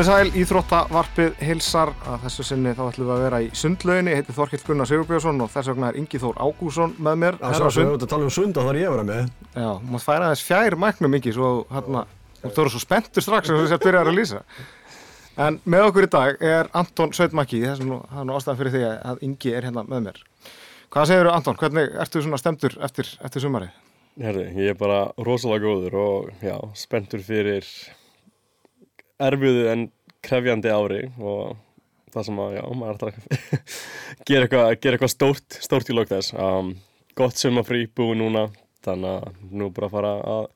Komið sæl, Íþróttavarpið hilsar að þessu sinni þá ætlum við að vera í sundlauginni, ég heiti Þorkild Gunnar Sigurbjörnsson og þess vegna er Ingi Þór Ágússon með mér. Það er svo að tala um sunda þar ég að vera með. Já, maður færa þess fjær mæknum Ingi, svo hérna, þú eru svo spenntur strax að þú sér byrjar að lýsa. En með okkur í dag er Anton Sveitmakki, það er nú ástæðan fyrir því að Ingi er hérna með mér. Hvað segir þú Anton, hvernig ertu svona stemtur eftir, eftir sumarið? Erfiðu en krefjandi ári og það sem að, já, maður er að gera eitthvað eitthva stórt, stórt í lók þess. Um, gott sumafrí búið núna, þannig að nú bara fara að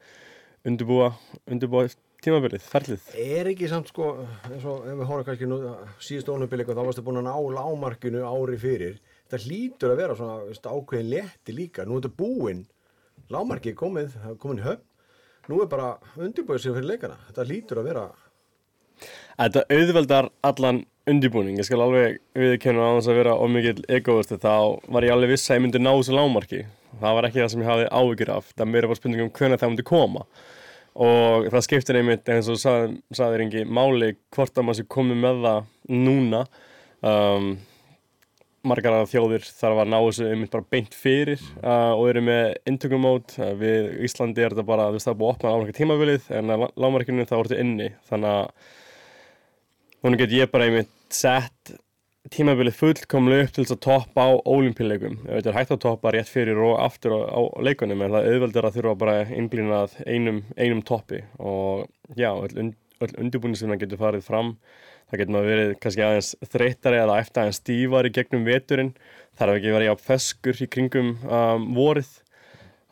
undirbúa, undirbúa tímabilið, ferlið. Er ekki samt sko, eins og ef við horfum kannski nú síðust ónubili þá varstu búin að ná lámarkinu ári fyrir. Það hlýtur að vera svona veist, ákveðin leti líka. Nú er þetta búinn, lámarkið komið, komin höfn. Nú er bara undirbúið sér fyrir leikana. Þetta hlýtur að vera Þetta auðveldar allan undirbúning, ég skal alveg viðkenna á þess að vera ómikið egoistu, þá var ég alveg viss að ég myndi ná þessu lámarki. Það var ekki það sem ég hafði ávíkjur af, það meira var spurning um hvernig það myndi koma. Og það skiptir einmitt, eins og sað, saðir engi, máli hvort að maður sé komið með það núna. Um, margar af þjóðir þarf að ná þessu einmitt bara beint fyrir uh, og eru með intökumót. Uh, við Íslandi er þetta bara, þú veist það er búið að opna lámarki tímabilið en að lámarkinu voru þetta inni, þannig að Þannig get ég bara einmitt sett tímabilið fullkomlega upp til þess að toppa á ólimpíuleikum. Það er hægt að toppa rétt fyrir og aftur á, á leikunum en það auðveldur að þurfa bara einblýnað einum, einum toppi og já, öll, öll undirbúin sem það getur farið fram. Það getur maður verið kannski aðeins þreytari eða eftir aðeins stífari gegnum veturinn. Er ekki verið á feskur í kringum um, vorið.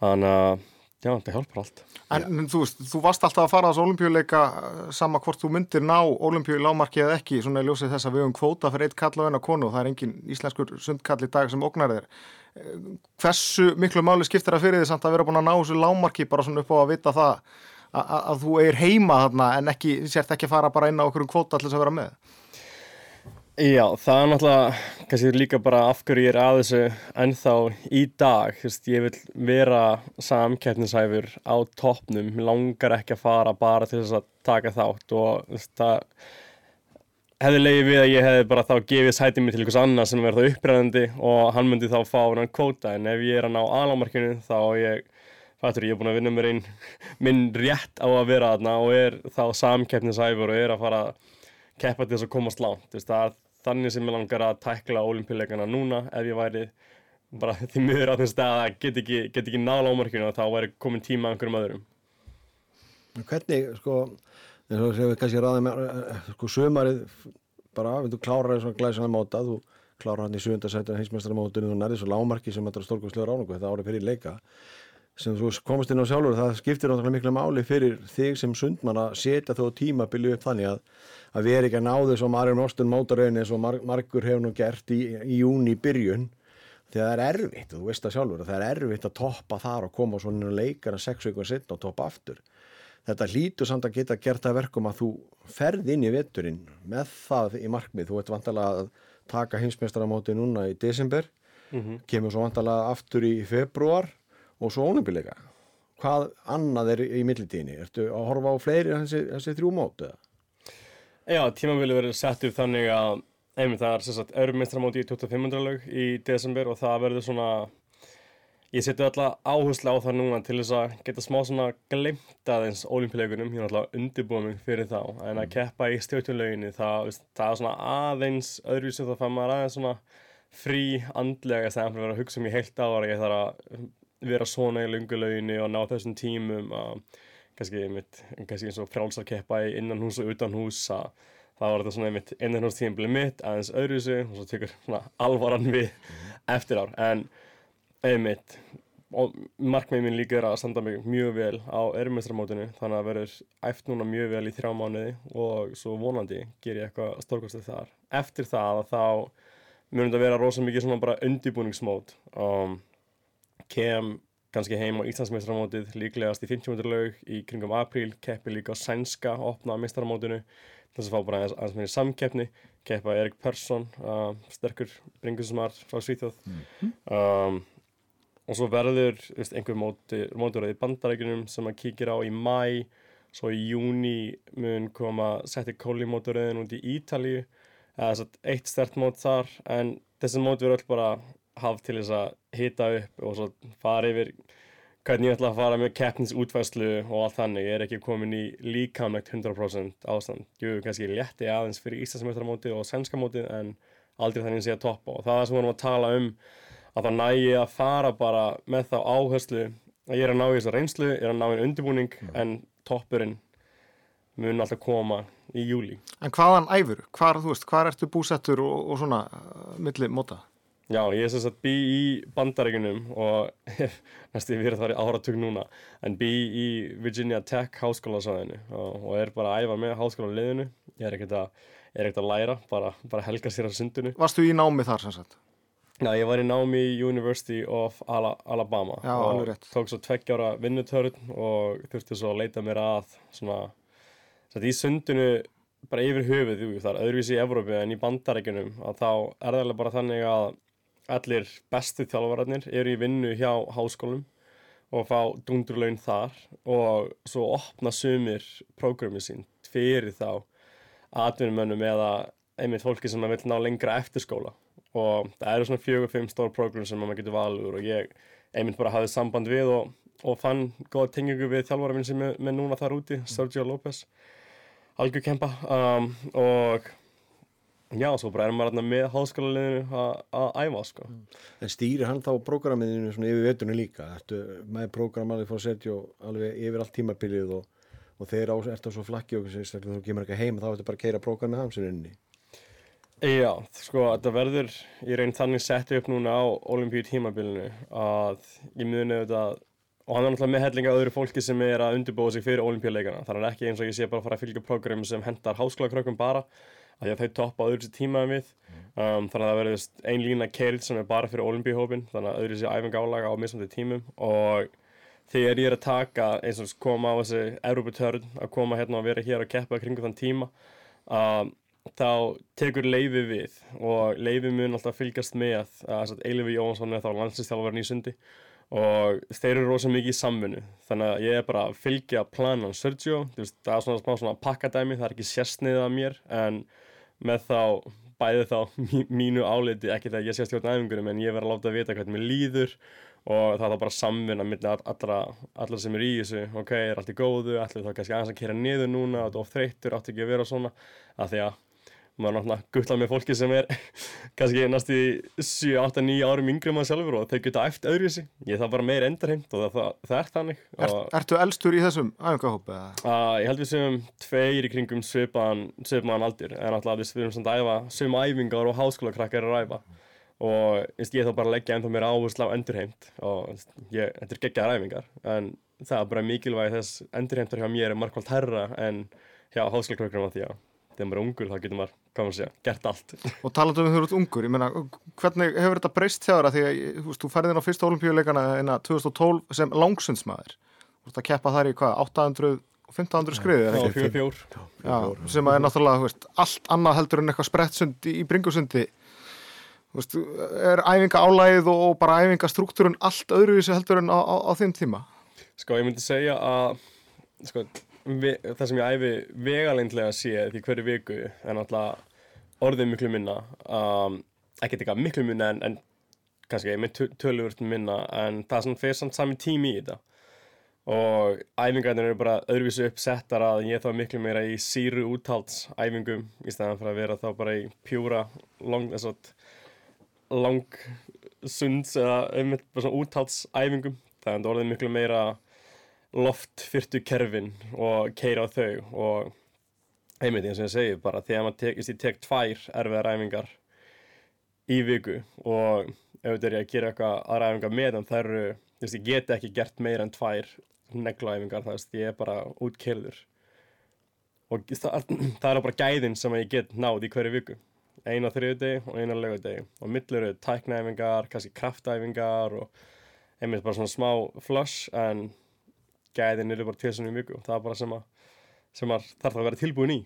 Þannig að já, það hjálpar allt. En, en þú veist, þú varst alltaf að fara á þessu olimpíuleika eh, sama hvort þú myndir ná olimpíu lámarki eða ekki, svona í ljósið þess að við höfum kvóta fyrir eitt kall og eina konu og það er engin íslenskur sundkall í dag sem ógnar þeir. Eh, hversu miklu máli skiptir það fyrir því samt að vera búin að ná þessu lámarki bara svona upp á að vita það að, að þú er heima þarna en ekki, sért ekki að fara bara inn á okkur um kvóta alltaf að vera með? Já, það er náttúrulega kannski líka bara af hverju ég er að þessu ennþá í dag, þú veist, ég vil vera samkeppnishæfur á toppnum, mér langar ekki að fara bara til þess að taka þátt og þú veist, það hefði leiðið við að ég hefði bara þá gefið sætið mig til einhvers annað sem verður það uppræðandi og hann myndi þá fá hann kvóta, en ef ég er að ná aðlámarkinu þá ég, fættur ég er búin að vinna mér einn minn rétt á að vera þarna og er þá samkeppnishæfur og er að fara að keppa til þess að komast veist, það er þannig sem ég langar að tækla ólimpíuleikana núna ef ég væri bara því miður á þess að það get ekki, get ekki nála ámarkinu og þá væri komin tíma einhverjum öðrum. Hvernig, sko þess að við kannski ræðum sko sömarið bara, þú klárar svona glæsana móta, þú klárar hann í sjöndarsættan heimsmeistaramótunum og nærið svo lámarki sem þetta er stórkvæmslegur ánum þetta árið fyrir leika sem þú komast inn á sjálfur það skiptir náttúrulega miklu máli fyrir þig sem sundmann að setja þó tímabili upp þannig að að vera ekki að ná þess að Marjón Óstun mótarauðin eins og margur hefur nú gert í, í júni byrjun. Því að það er erfitt, þú veist það sjálfur það er erfitt að toppa þar og koma svona leikar að sex vikur setna og toppa aftur. Þetta hlýtur samt að geta gert að verkum að þú ferð inn í vetturinn með það í markmið, þú ert vantalega að taka hinsmestaramóti núna í desember. Mm -hmm. kemur svo vantalega aftur í februar og svo ónumbileika hvað annað er í millitíðinni ertu að horfa á fleiri þessi, þessi þrjú móti eða? Já, tímafélagi verður sett upp þannig að einmitt það er sérstaklega örmestramóti í 2500 lög í desember og það verður svona ég seti alltaf áherslu á það núna til þess að geta smá svona glemt aðeins ólimpíuleikunum, ég er alltaf undirbúið mig fyrir þá, en að keppa í stjórnlöginni það, það er svona aðeins öðruvísið þá fann maður aðeins svona frí andlega er að vera að hugsa um í heilt ára, ég þarf að vera svona í lungulöginni og ná þessum tímum að kannski, einmitt, kannski eins og frálsarkeppa í innan hús og utan hús að það var þetta svona einmitt innan hús tímbilið mitt aðeins öðruðsu og svo tekur alvaran við mm. eftir ár en einmitt og markmiðið minn líka er að standa mig mjög vel á erumestramótinu þannig að verður æft núna mjög vel í þrjá mánuði og svo vonandi ger ég eitthvað stórkostið þar eftir það að þá mjög myndi að vera rosalega mikið svona bara undibúningsmót um, kem kannski heim á Íslandsmeistramótið líklegast í 50 lög í kringum apríl keppi líka á sænska opna meistramótinu þess að fá bara aðeins, aðeins meira samkeppni keppa Erik Persson uh, sterkur bringusmar frá Svíþjóð. -hmm. um, og svo verður veist, einhver mótur í bandarækjunum sem maður kíkir á í mæ svo í júni mun koma setti kólimóturöðin út í Ítalíu. Eða eitt stert mót þar en þessi mót verður öll bara haft til þess að hita upp og svo fara yfir hvernig ég ætla að fara með keppnins útvæslu og allt þannig, ég er ekki komin í líkamlegt 100% ástand jú, kannski létti aðeins fyrir Íslandsmjöftaramóti og svenska móti en aldrei þannig að sé að toppa og það er sem við vorum að tala um að það nægi að fara bara með þá áherslu að ég er að ná í þessu reynslu, ég er að ná í undirbúning mm. en toppurinn mun alltaf koma í júli En hvaðan æfur? Hvar, veist, hvar ertu búsettur og, og svona milli móta? Já, ég er sem sagt bí í bandaríkunum og næstu ég verið þar í áratug núna en bí í Virginia Tech háskólasæðinu og, og er bara að æfa með háskólaliðinu ég er ekkert að, er að læra bara, bara helga sér á sundinu. Varstu í námi þar sem sagt? Já, ég var í námi í University of Ala Alabama Já, og tók svo tveggjára vinnutörn og þurfti svo að leita mér að svona, svona í sundinu bara yfir höfuð, það er öðruvísi í Evrópi en í bandaríkunum að þá er það bara þannig að allir bestu þjálfararnir eru í vinnu hjá háskólum og fá dundurlaun þar og svo opna sumir prógrami sín fyrir þá atvinnumönnum eða einmitt fólki sem vil ná lengra eftir skóla. Og það eru svona fjögur-fimm stór prógram sem maður getur valur og ég einmitt bara hafið samband við og, og fann góða tengingu við þjálfararinn sem er núna þar úti, Sergio López algjör kempa. Um, og Já, svo bara erum maður með háskólanleginu að æfa, sko. En stýrir hann þá prógramiðinu svona yfir veturnu líka? Ertu með prógramalið fór að setja alveg yfir allt tímabilið og, og þeir ert á svo flakki og þú kemur ekki heim þá ertu bara að keira prógramið hamsininni? Já, sko, þetta verður í raun þannig setja upp núna á olimpíu tímabilinu að ég muni auðvitað og hann er náttúrulega með hellinga öðru fólki sem er að undirbúa sig fyrir olimpíuleikana. Þannig að ekki eins og ég sé bara að fara að fylgja prógrami sem hendar háskólakrökkum bara að því að þau toppa öðru sér tíma en við. Um, þannig að það verður ein lína keirð sem er bara fyrir olimpíuhópin þannig að öðru sér æfing álaga á mismandi tímum. Og þegar ég er að taka eins og koma á þessi Europatörn að koma hérna og vera hér og keppa kringu þann tíma um, þá tekur leiði við. Og leiði mun alltaf fylgjast með að Eilifi Jónsson er þá landslistjálfarinn í sundi. Og þeir eru rosalega mikið í samfunnu þannig að ég er bara að fylgja planan Sergio, það er svona smá svona pakkadæmi, það er ekki sérstniðið af mér en með þá bæði þá mínu áliti, ekki þegar ég sé stjórn æfingunum en ég verði að láta að vita hvernig mér líður og það er bara samvinna millir allra, allra sem er í þessu. Ok, er allt í góðu, allir þá kannski aðeins að kera niður núna, þetta er of þreyttur, átti ekki að vera svona? Að því að maður er náttúrulega guttlað með fólki sem er kannski næstu 7-8-9 árum yngri maður sjálfur og þeir geta eftir öðru þessi ég það bara meir endurheimt og það, það, það er þannig er, Ertu eldstur í þessum æfingahópi? Ég held við séum tveir í kringum svipaðan, svipaðan aldir en náttúrulega við erum svona að æfa svim æfingar og háskóla krakkar að ræfa og veist, ég þá bara leggja ennþá mér áherslu á endurheimt og ég, þetta er geggjaðar æfingar en það er bara mikilvæg þess endurheimtar hjá mér er markvælt herra en hjá háskóla þegar maður er ungur þá getur maður, hvað maður segja, gert allt. Og talandu um því að þú ert ungur, ég meina hvernig hefur þetta breyst þjára því að þú, þú færði inn á fyrsta olimpíuleikana en að 2012 sem langsundsmaður þú ert að keppa þar í hvað, 800 og 1500 skriði Já, fjór, fjór. Já, sem að er náttúrulega veist, allt annað heldur en eitthvað sprettsund í bringusundi. Veist, er æfinga álægið og bara æfinga struktúrun allt öðruvísi heldur en á, á, á þeim tíma? Sko, að það sem ég æfi vegalindlega sé því hverju viku er náttúrulega orðið miklu minna um, ekkert eitthvað miklu minna en, en kannski með tölvurt minna en það er svona fyrir samt sami tími í þetta. Og æfingarnir eru bara öðruvísu uppsettar að ég þá miklu meira í síru úthaldsæfingum í stæðan fyrir að vera þá bara í pjúra lang, lang eða svona úthaldsæfingum það er orðið miklu meira loftfyrtu kerfin og keira á þau. Og einmitt eins og ég segi bara þegar maður tek, ég tek tvær erfiðar æfingar í viku og ef þetta er ég að gera eitthvað aðra æfingar með þann það eru, þú veist, ég get ekki gert meira en tvær neglaæfingar það veist, ég er bara útkerður og það, það er bara gæðin sem ég get náð í hverju viku. Eina þriðu deg og eina lögu deg og millir eru tæknaæfingar, kannski kraftæfingar og einmitt bara svona smá flush en gæðin eru bara tvesunum í viku og það er bara sem að, sem að þarf að vera tilbúin í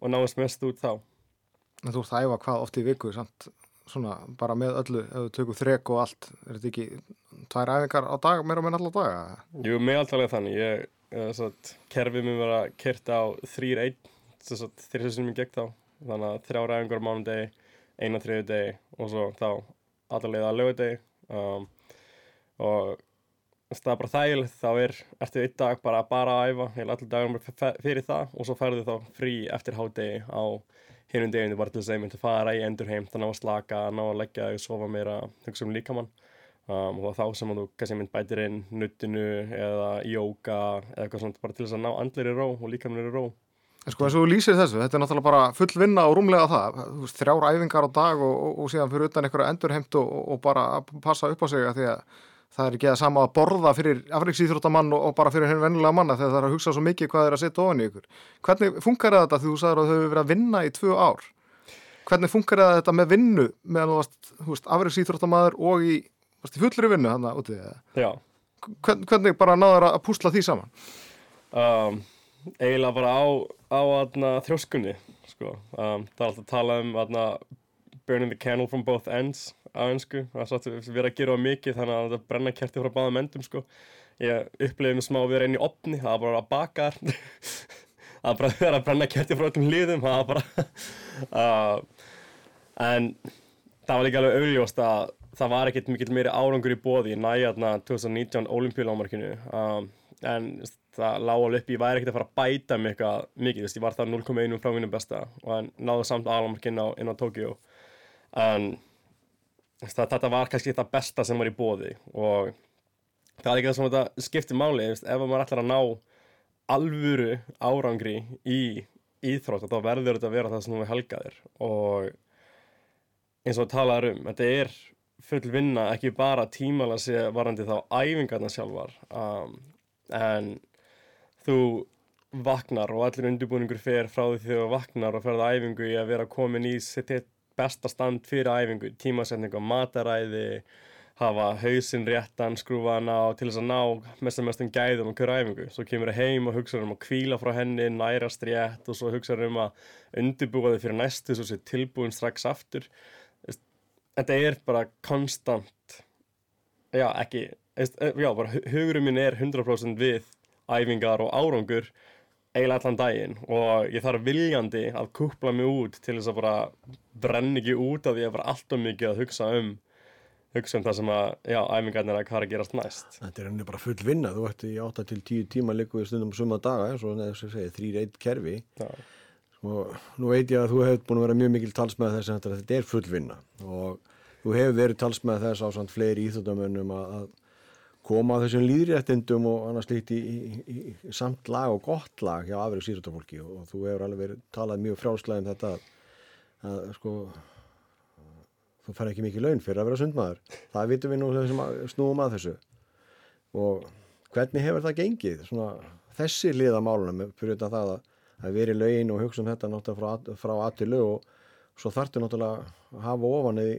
og náðast mest út þá en Þú ert að æfa hvað oft í viku samt svona bara með öllu, ef þú tökur þrek og allt er þetta ekki tvær æfingar á dag, meira meina allar daga? Jú, meðaltalega þannig. Ég, satt, kerfið mér vera kert á 3-1, þrjusar sem ég gegn þá. Þannig að þrjára æfingar á mánundegi, eina þriðu degi og svo þá allarlega að lögadegi. Um, og það er bara þægilegt, þá er, ertu einn dag bara, bara að æfa, heil allir dagar fyrir það og svo ferðu þá frí eftir hádegi á hinnum deginu bara til þess að ég myndi fara í endur heim, þannig að slaka, ná að leggja þig, sofa meira, hugsa um líkamann um, og þá sem að þú kannski mynd bætir inn nuttinu eða jóka eða eitthvað svona bara til þess að ná andlir í ró og líkamann í ró. Sko eins og þú lýsir þessu, þetta er náttúrulega bara full vinna og rúmlega það, veist, þrjár æfingar á dag og, og, og síðan fyrir utan einhverja endurheimt og, og bara passa upp á sig að því að það er ekki að sama að borða fyrir afriksýþróttamann og bara fyrir henni vennilega manna þegar það er að hugsa svo mikið hvað er að setja ofan í ykkur. Hvernig funkar þetta því þú sagður að þau hefur verið að vinna í tvö ár? Hvernig funkar þetta með vinnu meðan þú veist afriksýþróttamaður og í, í fullri vinnu hann að úti? Hvern, hvernig bara náður að púsla því saman? Um, eiginlega bara á, á aðna, þrjóskunni sko. um, það er alltaf að tala um aðna, burning the candle from both ends á ennsku, það er svolítið að gera mikið þannig að það brenna kerti frá báðum endum sko. ég upplifið mér smá að vera inn í opni það var bara að baka það var bara að brenna kerti frá öllum hlýðum það var bara uh, en það var líka alveg augljóst að það var ekkert mikill meiri árangur í bóði í næjarna 2019 olimpíulámarkinu um, en það lág alveg upp, ég væri ekkert að fara að bæta mig eitthvað mikið, ég var það 0,1 frá mínum besta og náðu samt álamarkinn á, inn á Tókíu en það, þetta var kannski það besta sem var í bóði og það er ekki það sem þetta skiptir máli ef maður ætlar að ná alvöru árangri í íþrótt þá verður þetta að vera það sem við helgaðir. Og eins og talaður um, þetta er full vinna, ekki bara tímala sé varandi þá æfingarna sjálfar um, en þú vaknar og allir undirbúningur fer frá því þú vaknar og ferða æfingu í að vera komin í sitt besta stand fyrir æfingu, tímasetning og mataræði, hafa hausinn réttan, skrúfaðan á til þess að ná mest að mestum gæðum og hverju æfingu. Svo kemur það heim og hugsaður um að kvíla frá henni, nærast rétt og svo hugsaður um að undirbúa þig fyrir næstu svo sé tilbúin strax aftur. Þetta er bara konstant, já ekki, já bara hugurum minn er 100% við æfingar og árangur eiginlega allan daginn og ég þarf viljandi að kúpla mig út til þess að bara brenn ekki út af því að bara alltaf mikið að hugsa um hugsa um það sem að, já, æfingarnir að hvað er að gerast næst. Þetta er henni bara full vinna. Þú ætti í 8-10 tíma líku í stundum suma daga, eins og þess að segja, 3-1 kerfi. Og nú veit ég að þú hefur búin að vera mjög mikil talsmað þess að þetta er full vinna og þú hefur verið talsmað þess á svona fleiri íþjóttamönnum að koma þessum líðréttindum og annars líkt í, í, í, samt lag og gott lag hjá afrið sýrutafólki og, og þú hefur alveg verið talað mjög frálslega um þetta að, að sko þú fær ekki mikið laun fyrir að vera sundmaður. Það vitum við nú sem snúum að þessu. Og hvernig hefur það gengið svona, þessi liða málunum fyrir þetta það að, að veri laun og hugsa um þetta náttúrulega frá aðtilu og svo þartu náttúrulega að hafa ofan í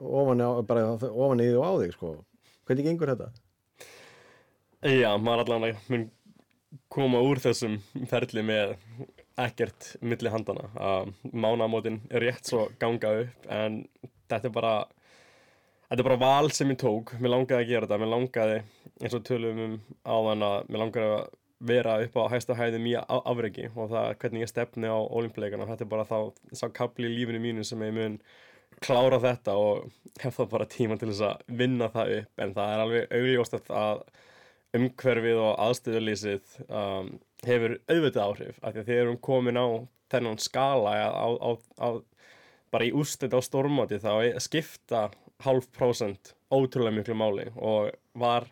ofan í því og á þig sko. Hvernig gengur þetta? Já, maður allavega mun koma úr þessum ferli með ekkert milli handana að mánamótin er rétt svo ganga upp en þetta er bara þetta er bara val sem ég tók. Mér langaði að gera þetta, mér langaði eins og tölum um áðan að mér langaði að vera upp á hægsta hæðum í afregi og það er hvernig ég stefni á olimpíuleikana þetta er bara þá sá kapli í lífinu mínu sem ég mun klára þetta og hef þá bara tíma til þess að vinna það upp. En það er alveg augljóst að umhverfið og aðstöðulísið um, hefur auðvitað áhrif af því að þeir eru komin á þennan skala á, á, á, bara í úrstit á stormáti þá skipta halv prósent ótrúlega miklu máli. Og var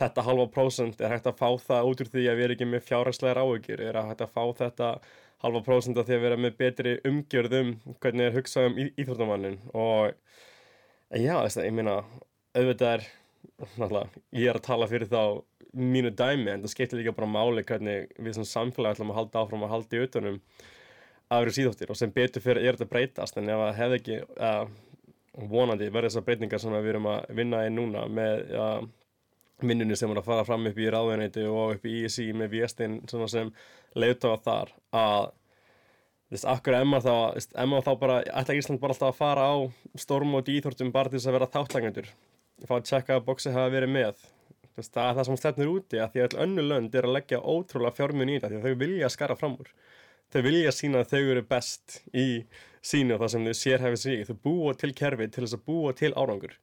þetta halva prósent er hægt að fá það út úr því að við erum ekki með fjárhagslegar áökjur er að hægt að fá þetta halva prósent að því að vera með betri umgjörðum hvernig er hugsað um íþróttamannin og já, þess að ég minna auðvitað er ég er að tala fyrir þá mínu dæmi en það skiptir líka bara máli hvernig við sem samfélag ætlum að halda áfram að halda í utanum aðri síðóttir og sem betur fyrir er þetta breytast en ef það hefði ekki uh, vonandi verið þessar breytingar sem við erum að vinna í núna með uh, vinnunni sem er að fara fram upp í ráðunæti og upp í ISI með viestinn sem leiðtáða þar að Þess, akkur emma þá, emma þá bara, ætla Ísland bara alltaf að fara á storm og dýþórtum bara til þess að vera þáttlægjandur fá að checka að bóksi hafa verið með. Veist, það er það sem stefnir úti að því að öll önnu lönd er að leggja ótrúlega fjármun í þetta því að þau vilja skara fram úr. Þau vilja sína að þau eru best í sínu og það sem þau sérhæfi sig þau búa til kerfi til þess að búa til árangur.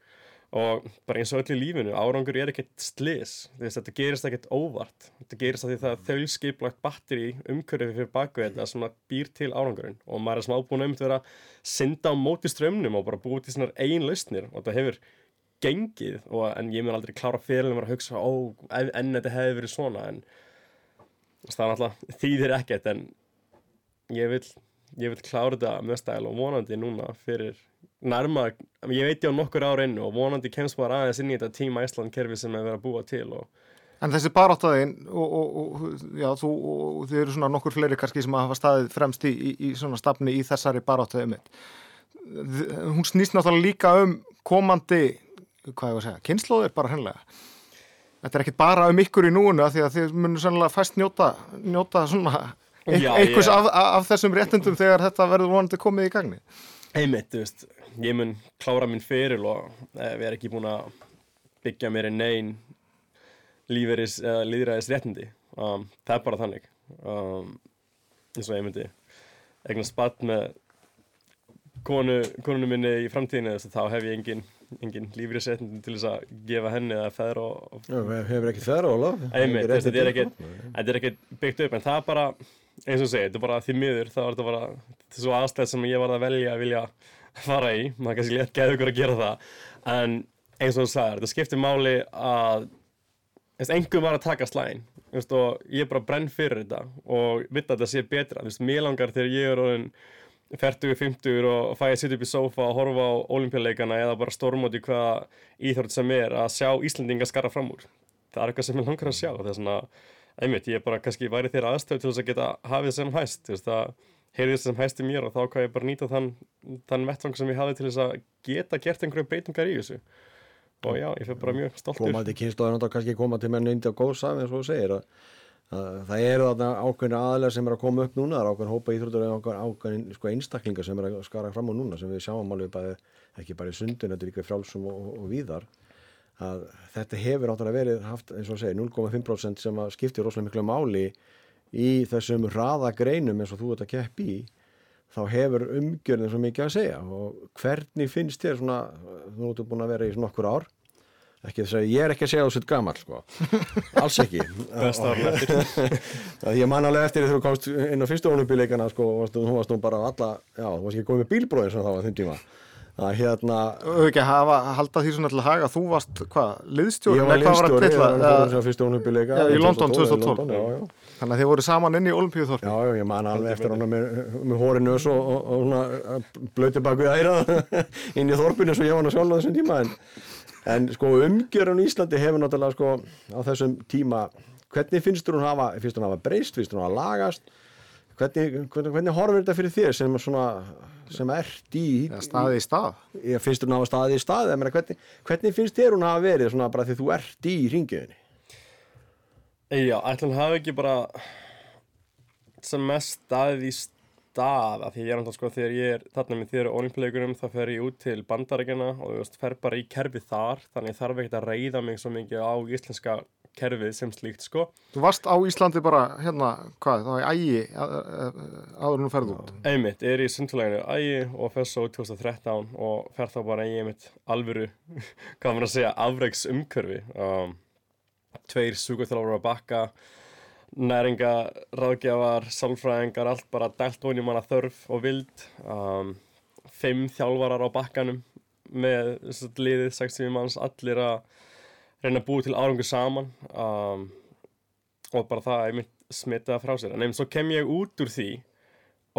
Og bara eins og öll í lífinu árangur er ekkert slis veist, þetta gerist ekkert óvart. Þetta gerist að því það þau skiplagt batteri umkörfi fyrir baku þetta sem býr til árangurinn. Og maður er sem ábúin um að vera að synda á móti strömmnum og bara búið til svona ein lausnir. Og þetta hefur gengið og, en ég mun aldrei klára fyrir að hugsa ó, enn þetta hefði verið svona en það er alltaf þýðir ekkert en ég vil, ég vil klára þetta með stæl og vonandi núna fyrir nærma, ég veit ég á nokkur ára inn og vonandi kemst bara aðeins inn í þetta tíma Ísland kerfi sem er verið að búa til og En þessi baráttaðin og, og, og, já, þú, og þið eru svona nokkur fleiri kannski sem hafa staðið fremst í, í, í svona stafni í þessari baráttaðið mitt. Hún snýst náttúrulega líka um komandi hvað ég var að segja, kynnslóðir bara hennilega þetta er ekkit bara um ykkur í núinu því að þið munum sannlega fæst njóta njóta svona einhvers af, af þessum réttundum þegar þetta verður vonandi komið í gagni. Einmitt, þú veist, ég mun klára minn fyrir og eh, við erum ekki búin að byggja mér einn einn líferis eða líðræðis réttindi um, það er bara þannig. Um, eins og ég myndi eignast spatt með konu, konunum minni í framtíðinu þess að þá hef ég engin engin lífriðsréttindin til þess að gefa henni eða feðra og... Já, hefur ekki feðra og lof. Einmitt, þetta er er ekkert byggt upp, en það er bara, eins og segið, þetta er bara því miður, það var þetta bara, þetta er svo aðstæð sem ég var að velja að vilja fara í, maður kannski létt gæði ykkur að gera það, en eins og þú sagðir, þetta skiptir máli að, engum var að taka slægin, og ég er bara brenn fyrir þetta og vitt að þetta sé betra, þú veist, mér langar þegar ég er orðin 40-50 og fæ að sitja upp í sófa og horfa á olimpíuleikana eða bara stormóti hvaða íþrótt sem er að sjá Íslandinga skara fram úr. Það er eitthvað sem ég langar að sjá. Það er svona, einmitt, ég er bara kannski væri þér aðstöð til þess að geta hafið sem hæst. Þú veist, það heyrðist sem hæst í mér og þá hvað ég bara nýta þann, þann vettvang sem ég hafið til þess að geta gert einhverju beitungar í þessu. Og já, ég fyrir bara mjög stoltur. Komandi kynnslóðan og kannski koma til menn að það eru þarna ákveðin aðlega sem er að koma upp núna það er ákveðin hópa íþróttur eða ákveðin sko, einstaklingar sem er að skara fram á núna sem við sjáum alveg bæði, ekki bara í sundin þetta er líka frálsum og, og, og víðar. Að þetta hefur áttaf verið haft eins og að segja 0,5% sem að skiptir rosalega miklu máli í þessum raðagreinum eins og þú ert að kepp í þá hefur umgjörðin svo mikið að segja. Og hvernig finnst þér svona, þú ert búin að vera í svona okkur ár ekki ég er ekki að segja þú sitt gammal sko. alls ekki. Ég man alveg eftir því þú komst inn á fyrstu ónumbíleikana sko, þú varst nú bara alla já, þú varst ekki komið með bílbróðin sem það var þinn tíma. Að hérna að halda því svona til að haga. Þú varst hvað, liðstjóri? Ég var liðstjóri, ég var náttúrulega fyrstu ónumbíleika í London 2012 þannig að þið voru saman inn í Olimpíuþorfi Já, já, ég man alveg eftir hana með, með hóri nös og, og, og blöti bak við æra inn í þorpinu sem ég var náttúrulega sjálf á þessum tíma en sko umgjörun í Íslandi hefur náttúrulega sko á þessum tíma hvernig finnst þú hún hafa, finnst þú hún hafa breyst finnst þú hún hafa lagast? Hvernig, hvernig, hvernig horfur þetta fyrir þér sem, svona, sem ert í ja, staði í stað. Ég finnst þú hún hafa staði í stað? Meina, hvernig, hvernig finnst þér hún hafa verið svona bara því þú ert í ringiðinni Já, ætlum hafa ekki bara sem mest staðið í stað stað af því ég er náttúrulega sko þegar ég er þarna með þér olimpíuleikunum þá fer ég út til bandarækjana og þú veist fer bara í kerfið þar þannig þarf ekki að reyða mig svo mikið á íslenska kerfið sem slíkt sko. Þú varst á Íslandi bara hérna hvað þá er ægi áður nú ferðu út. Einmitt, er í sundfélaginu ægi og fer svo 2013 og fer þá bara í einmitt alvöru hvað maður að segja afreiks umkörfi um, tveir suguþjálfur að bakka næringaráðgjafar, sálfræðingar, allt bara dælt vonið manna þörf og vild. Um, fimm þjálfarar á bakkanum með liðið 60 manns, allir að reyna að búi til árangu saman. Um, og bara það er mitt smitaða frá sér. En einmitt svo kem ég út úr því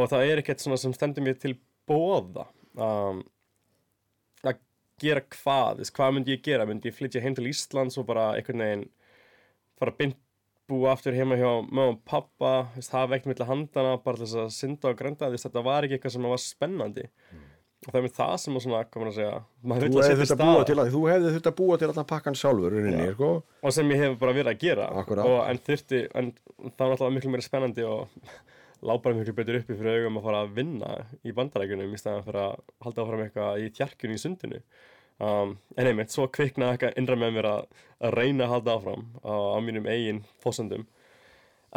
og það er ekkert svona sem stendur mér til bóða um, að gera hvað, hvað myndi ég gera? Myndi ég flytja heim til Íslands og bara einhvern veginn fara að búa aftur heima hjá mögum pappa það vekkt mitt að handana bara þess að synda og grönda því þetta var ekki eitthvað sem var spennandi. Mm. og það er með það sem að maður að segja þú hefði að búa til að þú hefði að búa til að pakkan sjálfur inni, sko? og sem ég hef bara verið að gera. Og, en þurfti, en það var alltaf miklu meira spennandi og lápar miklu betur uppi fyrir augum að fara að vinna í bandarækjunum í staðan fyrir að halda áfram eitthvað í tjarkjunni í sundinu um, en einmitt, svo kviknaði eitthvað innra með mér að, að reyna að halda áfram á, á mínum eigin fósendum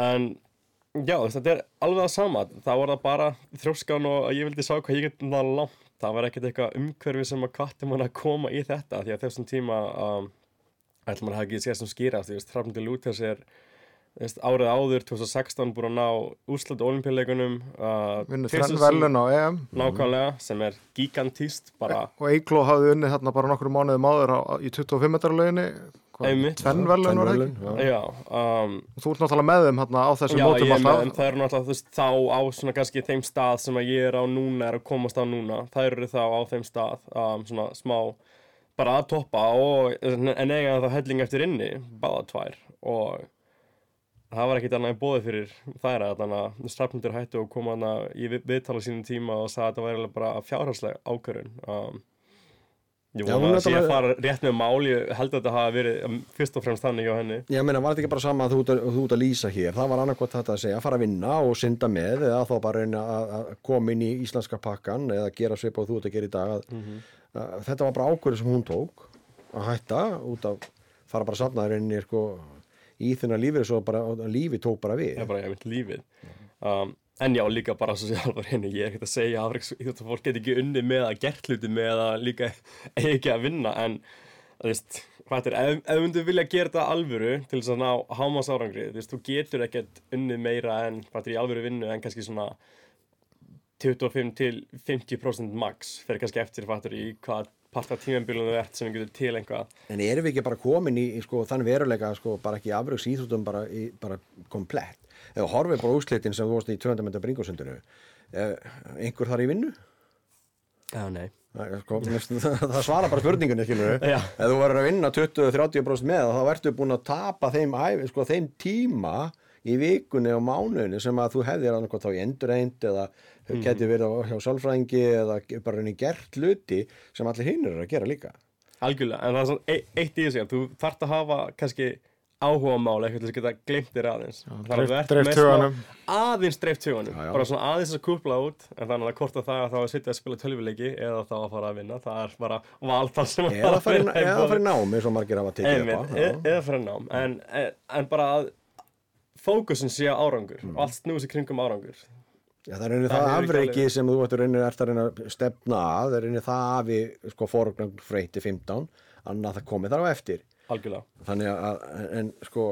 en já, þetta er alveg það sama. Það var það bara þrjóskan og ég vildi sá hvað ég get náða langt. Það var ekkert eitthvað umhverfi sem að kvarti mann að koma í þetta því að þessum tíma um, ætlum maður að hafa ekki séð sem skýrast því að Hrafnandi Lúthers er árið áður 2016 búin að ná úrslut olimpíuleikunum uh, Vinnu tvisvar þrenn sinnum- velun á EM. Nákvæmlega, sem er gigantíst bara, og Eikló hafði unnið þarna bara nokkru mánuðum áður á, í 25 metra löginni Einmitt. tvenn velun var það ekki? Um, þú ert náttúrulega með þeim hérna á þessum Já, mótum er með, en alltaf það eru náttúrulega þú veist, þá á svona kannski þeim stað sem að ég er á núna er að komast á núna, það eru þá á þeim stað um, svona smá bara að toppa og en eiga þá helling eftir inni, báða tvær. Og það var ekkit annað í bóði fyrir þær að þannig að strafnundur hættu og koma hana í vi- viðtala sínum tíma og sagði að þetta væri bara fjárhagslega ákvörun um, Já, vona hún að sé að náttúrulega- fara rétt með mál ég held að þetta hafa verið um, fyrst og fremst þannig hjá henni Ég meina, var þetta ekki bara sama að þú að, þú ert að lýsa hér? Það var annarkvæmt þetta að segja, fara að vinna og synda með eða þá bara reyna að, að koma inn í íslenska pakkan eða gera svip og þú ert að gera í dag. Að, að, þetta var bara ákvörðu sem hún tók að hætta út af fara bara safnaður inn í sko, í þunna lífið svo bara og lífi tók bara við. er bara ég mynd lífið um, en já, líka bara svo sé alvar henni ég er ekkert að segja að afreiks fólk get ekki unni með að gert hluti með að líka ekki að vinna en þú veist, hvað er, ef, ef þú vilja gera þetta alvöru til þess að ná hámas árangri, þú veist, þú getur ekkert unnið meira en, hvað er í alvöru vinnu en kannski svona 25 til 50% max fyrir kannski eftir fattur í hvað parta tímambilunum þú ert sem við getur til einhvað En erum við ekki bara komin í, sko, þann veruleika sko, bara ekki afraugs íþróttum bara, bara komplett? Þú horfið bara úrslitin sem þú varst í 200 metra bringusundinu, eh, einhver þar í vinnu? Já, nei Það, sko, það svara bara spurningunni, skilur við. Ef þú verður að vinna 20-30% með þá ertu búin að tapa þeim, ævi- sko, þeim tíma í vikunni og mánuðinu sem að þú hefðir annað þá í endurreind eða mm. geti verið á- hjá sálfræðingi eða bara henni gert hluti sem allir hinnur eru að gera líka. Algjörlega, en það er svona e- eitt í þessu að þú þarft að hafa kannski áhuga mál eitthvað að geta glemt þér aðeins Þannig að með smá- huganum. aðeins dreift Já, já. bara svona aðeins að kúpla út en þannig að hvort að það að þá að sitja að spila tölvuleiki eða þá að fara að vinna það er bara valtal sem að fara í- vera í eða boði. fara í nám eins og margir hafa tekið upp á. e- já. eða fara í nám en, en, en bara að fókusin sé á árangur Mm. og allt snúið sér kringum árangur Já, það er einnig Það það afreiki sem þú ættir einnig ert að að stefna að, það er einnig það afi sko fórugnan freyti 15, annað það komið þar á eftir. algjörlega Þannig að, en sko,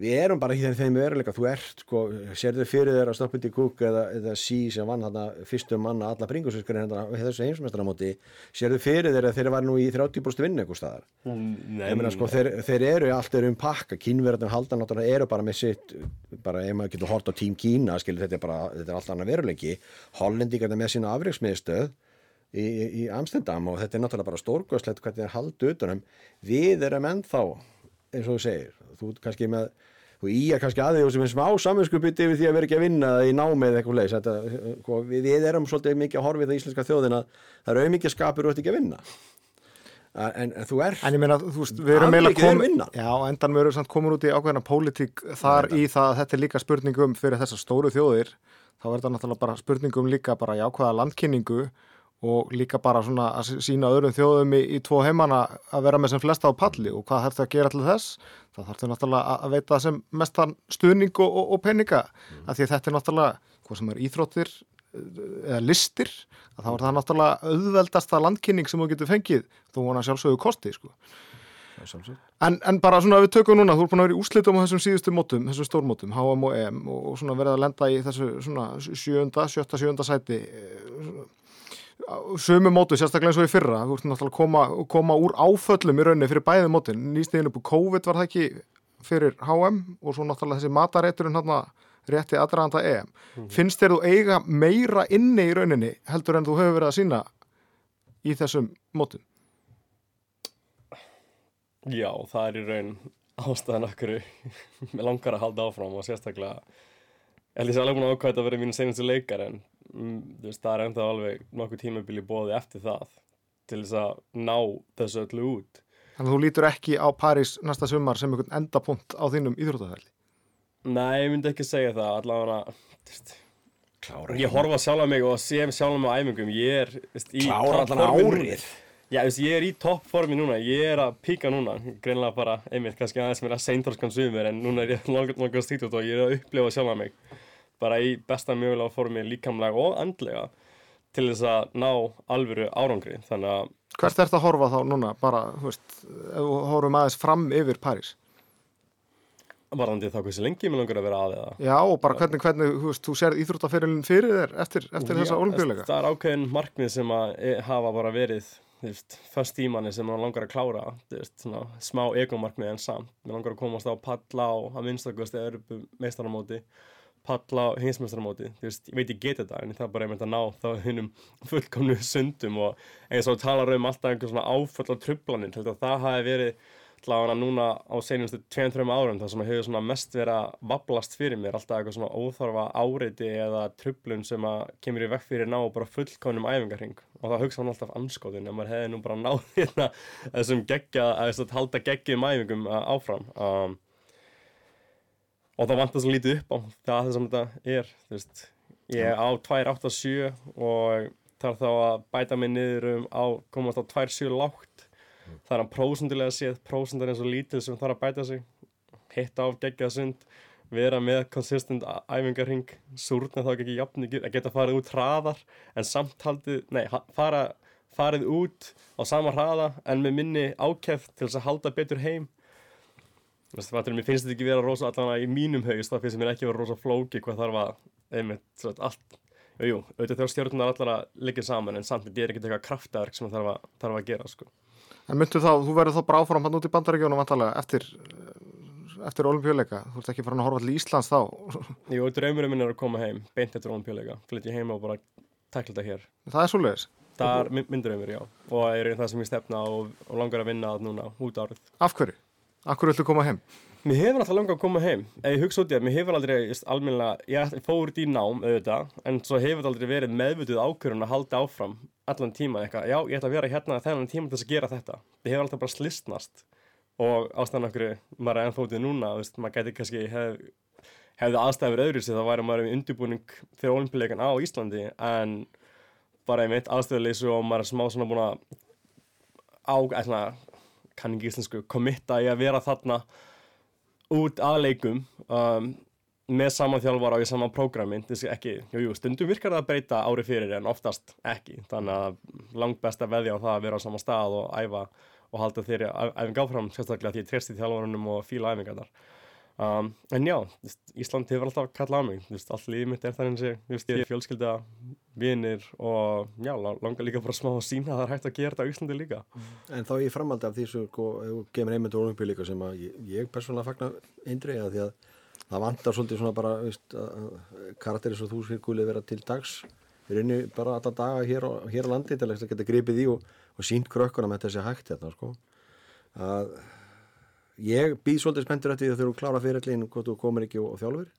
við erum bara í þeim veruleika, þú ert sko, sérðu fyrir þér að stoppindi kúk eða, eða sí sem vann þarna fyrstum manna alla bringusinskurinn hérna þessu heimsmestramóti, sérðu fyrir þér að þeir var nú í 30% vinnu einhver staðar. Meina sko, þeir, þeir eru allt eru um pakka, kínverðarnir halda náttúrulega eru bara með sitt, bara ef maður getur hort á tím Kína, skilur þetta er bara, þetta er allt annað veruleiki, hollendingarnir með sína afreiksmiðstöð í, í, í Amstendam og þetta er náttúrulega bara stórgöðslegt hvernig þeir halda utanum, við erum ennþá, eins og þú segir, þú kannski með, þú í er kannski aðeins sem er smá saminskupið yfir því að vera ekki að vinna í námið eitthvað leis, þetta, sko, við, erum svolítið mikið að horfa í það íslenska þjóðina, það er auðmikið skapur og ert ekki að vinna. En, en þú ert En ég meina, þú veist, við erum er komin. Já, endan við erum samt komin út í ákveðna pólitík þar í það að þetta er líka spurningum fyrir þessar stóru þjóðir þá er þetta náttúrulega bara spurningum líka bara jákvæða landkynningu og líka bara svona að sína öðrum þjóðum í, í tvo heimana að vera með sem flesta á palli og hvað þarf það að gera til þess það þarf það náttúrulega að- veita sem mestan stuðning og, og, og peninga Mm. af því að þetta er náttúrulega hvað sem er íþróttir eða listir þá er það náttúrulega auðveldasta landkynning sem þú getur fengið þó vona sjálfsögðu kosti sko. en, en bara svona við tökum núna þú er búin að vera í úslitum á þessum síðustu mótum þessum stórmótum, HM og EM og, og svona verið að lenda í þessu svona sjönda, sjötta, sjönda sæti sömu mótu, sérstaklega eins og í fyrra þú ert náttúrulega að koma, koma úr áföllum í rauninni fyrir bæði mótin, nýstegin upp úr COVID var það ekki fyrir HM og svo náttúrulega þessi matarétturinn hann rétti aðdraðanda EM. Finnst þér þú eiga meira inni í rauninni heldur en þú hefur verið að sína í þessum mótum? Já, það er í raun ástæðan okkur með langar að halda áfram og sérstaklega ég held ég sé alveg búin að ákvæða að vera mínu senastu leikar en mm, veist, það er ennþá alveg nokkuð tímabili bóði eftir það til þess að ná þessu öllu út Þannig að þú lítur ekki á París næsta sumar sem einhvern endapunkt á þínum íþróttaferli. Nei, ég myndi ekki segja það allavega klára ég horfa sjálf á mig og sé sjálf á mig á æfingum ég er veist, í Klára allan árið. Já, þú veist, ég er í toppformi núna, ég er að píka núna, greinlega bara, einmitt, kannski aðeins mér að seintorskan sumir, en núna er ég langar langar stýtt út og ég er að upplifa sjálfa mig. Bara í besta mögulega formi líkamlega og andlega til þess að ná alvöru árangri, þannig að Hvert er þetta að horfa þá núna, bara, þú veist, ef við horfum aðeins fram yfir París? varðandi þá hversu lengi mér langar að vera að eða? Já, og bara hvernig, hvernig, þú veist, þú sér íþróttaferilin fyrir þér eftir, eftir þessa Já, olimpíuleika? Það er ákveðin markmið sem að e- hafa bara verið veist, fyrst tímanni sem maður langar að klára veist, svona, smá egomarkmið en samt. Mér langar að komast á palla á að minnstakosti Európu meistaramóti palla á hinsmeistaramóti þú veist, ég veit ég geti þetta en það er bara einmitt að ná þá hinnum fullkomnu sundum og eins og talar um alltaf einhver svona áföll á að það hafi verið allavega núna á senustu 2-3 árum það sem hefur mest verið að vablast fyrir mér alltaf eitthvað svona óþarfa áreiti eða trublun sem að kemur í vekk fyrir ná bara fullkonum æfingarhing og það hugsa hann alltaf anskóðin en maður hefði nú bara náð hérna þessum geggja, að þess að halda geggjum æfingum uh, áfram. Um, og það vantar svo lítið upp á það sem þetta er veist, ég er á 2.87 og þarf þá að bæta mig niður um á komast á 2.7 lágt. Það er hann prósundilega séð prósundar eins og lítið sem þarf að bæta sig hitta á geggjað sund vera með konsistent æfingarhing súrna þá ekki jafn ekki að geta farið út hraðar en samt haldið, nei, fara, farið út á sama hraða en með minni ákæft til þess að halda betur heim. Mér finnst þetta ekki vera rosa allan í mínum haugist, það finnst mér ekki vera rosa flóki hvað þarf að, einmitt, svo að allt. Jú, auðvitað þegar stjórnunar allar að liggja saman en samt þetta er ekkert eitthvað kraftaverk sem þarf að, þarf að gera, sko. En myndu þá, þú verður þá bara áfram hann út í bandaríkjónum eftir, eftir olimpíuleika. Þú ert ekki farin að horfa til Íslands þá. Jú, draumurinn minn er að koma heim, beint eftir olimpíuleika, flytja heim og bara takla þetta hér. Það er svoleiðis. Það er minn minn draumur, já. Og er það sem ég stefna og, og langar að vinna að núna út árið. Af hverju? Af hverju ætlu koma heim? Mér hefur alltaf langað að koma heim. Ef ég hugsa út í það, mér hefur aldrei, just, almennilega, ég fór út í nám, auðvitað, en svo hefur þetta aldrei verið meðvituð ákvörðun að halda áfram allan tíma eitthvað. Já, ég ætla að vera hérna þennan tíma til þess að gera þetta. Ég hefur alltaf bara slistnast og ástæðan okkur maður er ennfótið núna, veist, maður gæti kannski hef, hefði aðstæður öðru sér þá væri maður í undirbúning fyrir olimpíuleikan á Íslandi. En bara einmitt aðstöðuleysu og maður er smá svona búin að á, ætla, kann ekki íslensku, kommitta í að vera þarna út að leikum um, með sama þjálfara og í sama prógrami þessi ekki, jú, jú, stundum virkar það að breyta ári fyrir en oftast ekki. Þannig að langt best að veðja á það að vera á sama stað og æfa og halda þeirri æfing áfram sérstaklega því ég treysti þjálfarunum og fíla æfingarnar. Um, en já, Ísland hefur alltaf kallað á mig, allt lífið mitt er þannig að þú veist, ég er fjölskylda vinir og já, langar líka bara smá að sína að það er hægt að gera þetta á Íslandi líka. En þá ég framaldi af því sem kemur einmitt úr olimpíuleika sem að ég, ég persónulega fagnar eindriða því að það vantar svolítið svona bara veist, karakterir svo þú skilgulið vera til dags erum bara alla daga hér á, hér á landi til að geta gripið í og, og sínt krökkuna með þessi hægt hérna sko. að ég býð svolítið spenntur eftir því að þú eru klára fyrirlin hvort þú komir ekki og, og þjálfur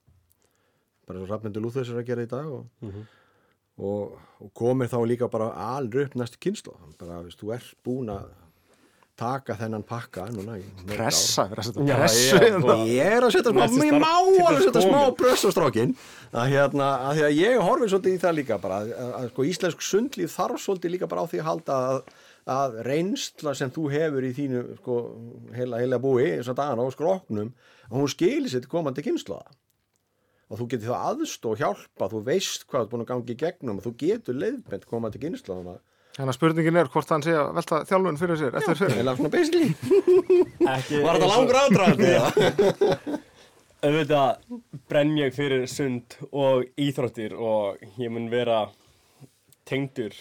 bara svo Rafnendur Lúþurs er að gera í dag og og, og komir þá líka bara alveg upp næstu kynslu bara, þú ert búin að taka þennan pakka núna. Pressa, pressu. já, hérna. og- Ég er að setja smá, ég má alveg setja smá kominn. press á strákin að hérna, að því að ég horfi svolítið í það líka bara, að, að, að sko íslensk sundlíf þarf svolítið líka bara á því að halda að, að reynsla sem þú hefur í þínu sko heila, heila búi eins og dagana á skroknum að hún skilir sér til komandi kynsluða og þú getur þá aðst og hjálpa þú veist hvað þú er búin að gangi í gegnum og þú getur leiðbent komandi kynsluða Þannig að spurningin er hvort hann sé að velta þjálfun fyrir sér eftir fyrir. Eða svona basically Ekki Var þetta eins og- langur ádraðandi? auðvitað brenn ég fyrir sund og íþróttir og ég mun vera tengdur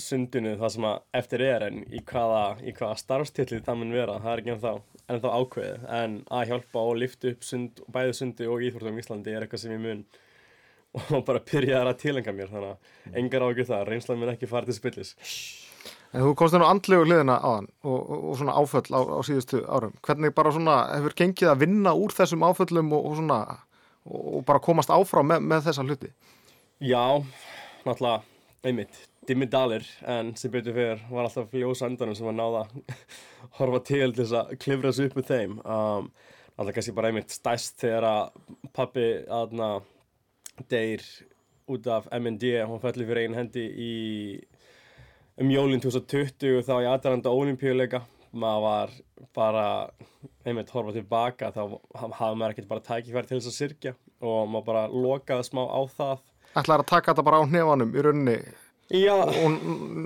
sundinu það sem að eftir er en í hvaða, í hvaða starfstilli það mun vera, það er ekki ennþá, ennþá ákveðið en að hjálpa og lifta upp sund, bæði sundi og íþróttum í Íslandi er eitthvað sem ég mun og bara byrja að tilenga mér þannig að engar ágjur það, reynslan mun ekki fara til spillis En þú komst nú andlegu hliðina á hann og, og, og svona áföll á, á síðustu árum. Hvernig bara svona hefur gengið að vinna úr þessum áföllum og, og svona og, og bara komast áfram með, með þessa hluti? Já, náttúrulega, einmitt, dimmi dalir en sem betur fyrir var alltaf ljósa endanum sem að náða horfa til til þess að klifra sig upp með þeim um, alltaf kannski bara einmitt stæst þegar að pappi aðna deyr út af MND hún fellur fyrir einn hendi í um jólinn 2020 þá í aðranda olimpíuleika maður var bara einmitt horfa tilbaka þá hafði maður ekkert bara tækifæri til þess að sirkja og maður bara lokaði smá á það. Ætlaði að taka þetta bara á hnefanum í rauninni Já, og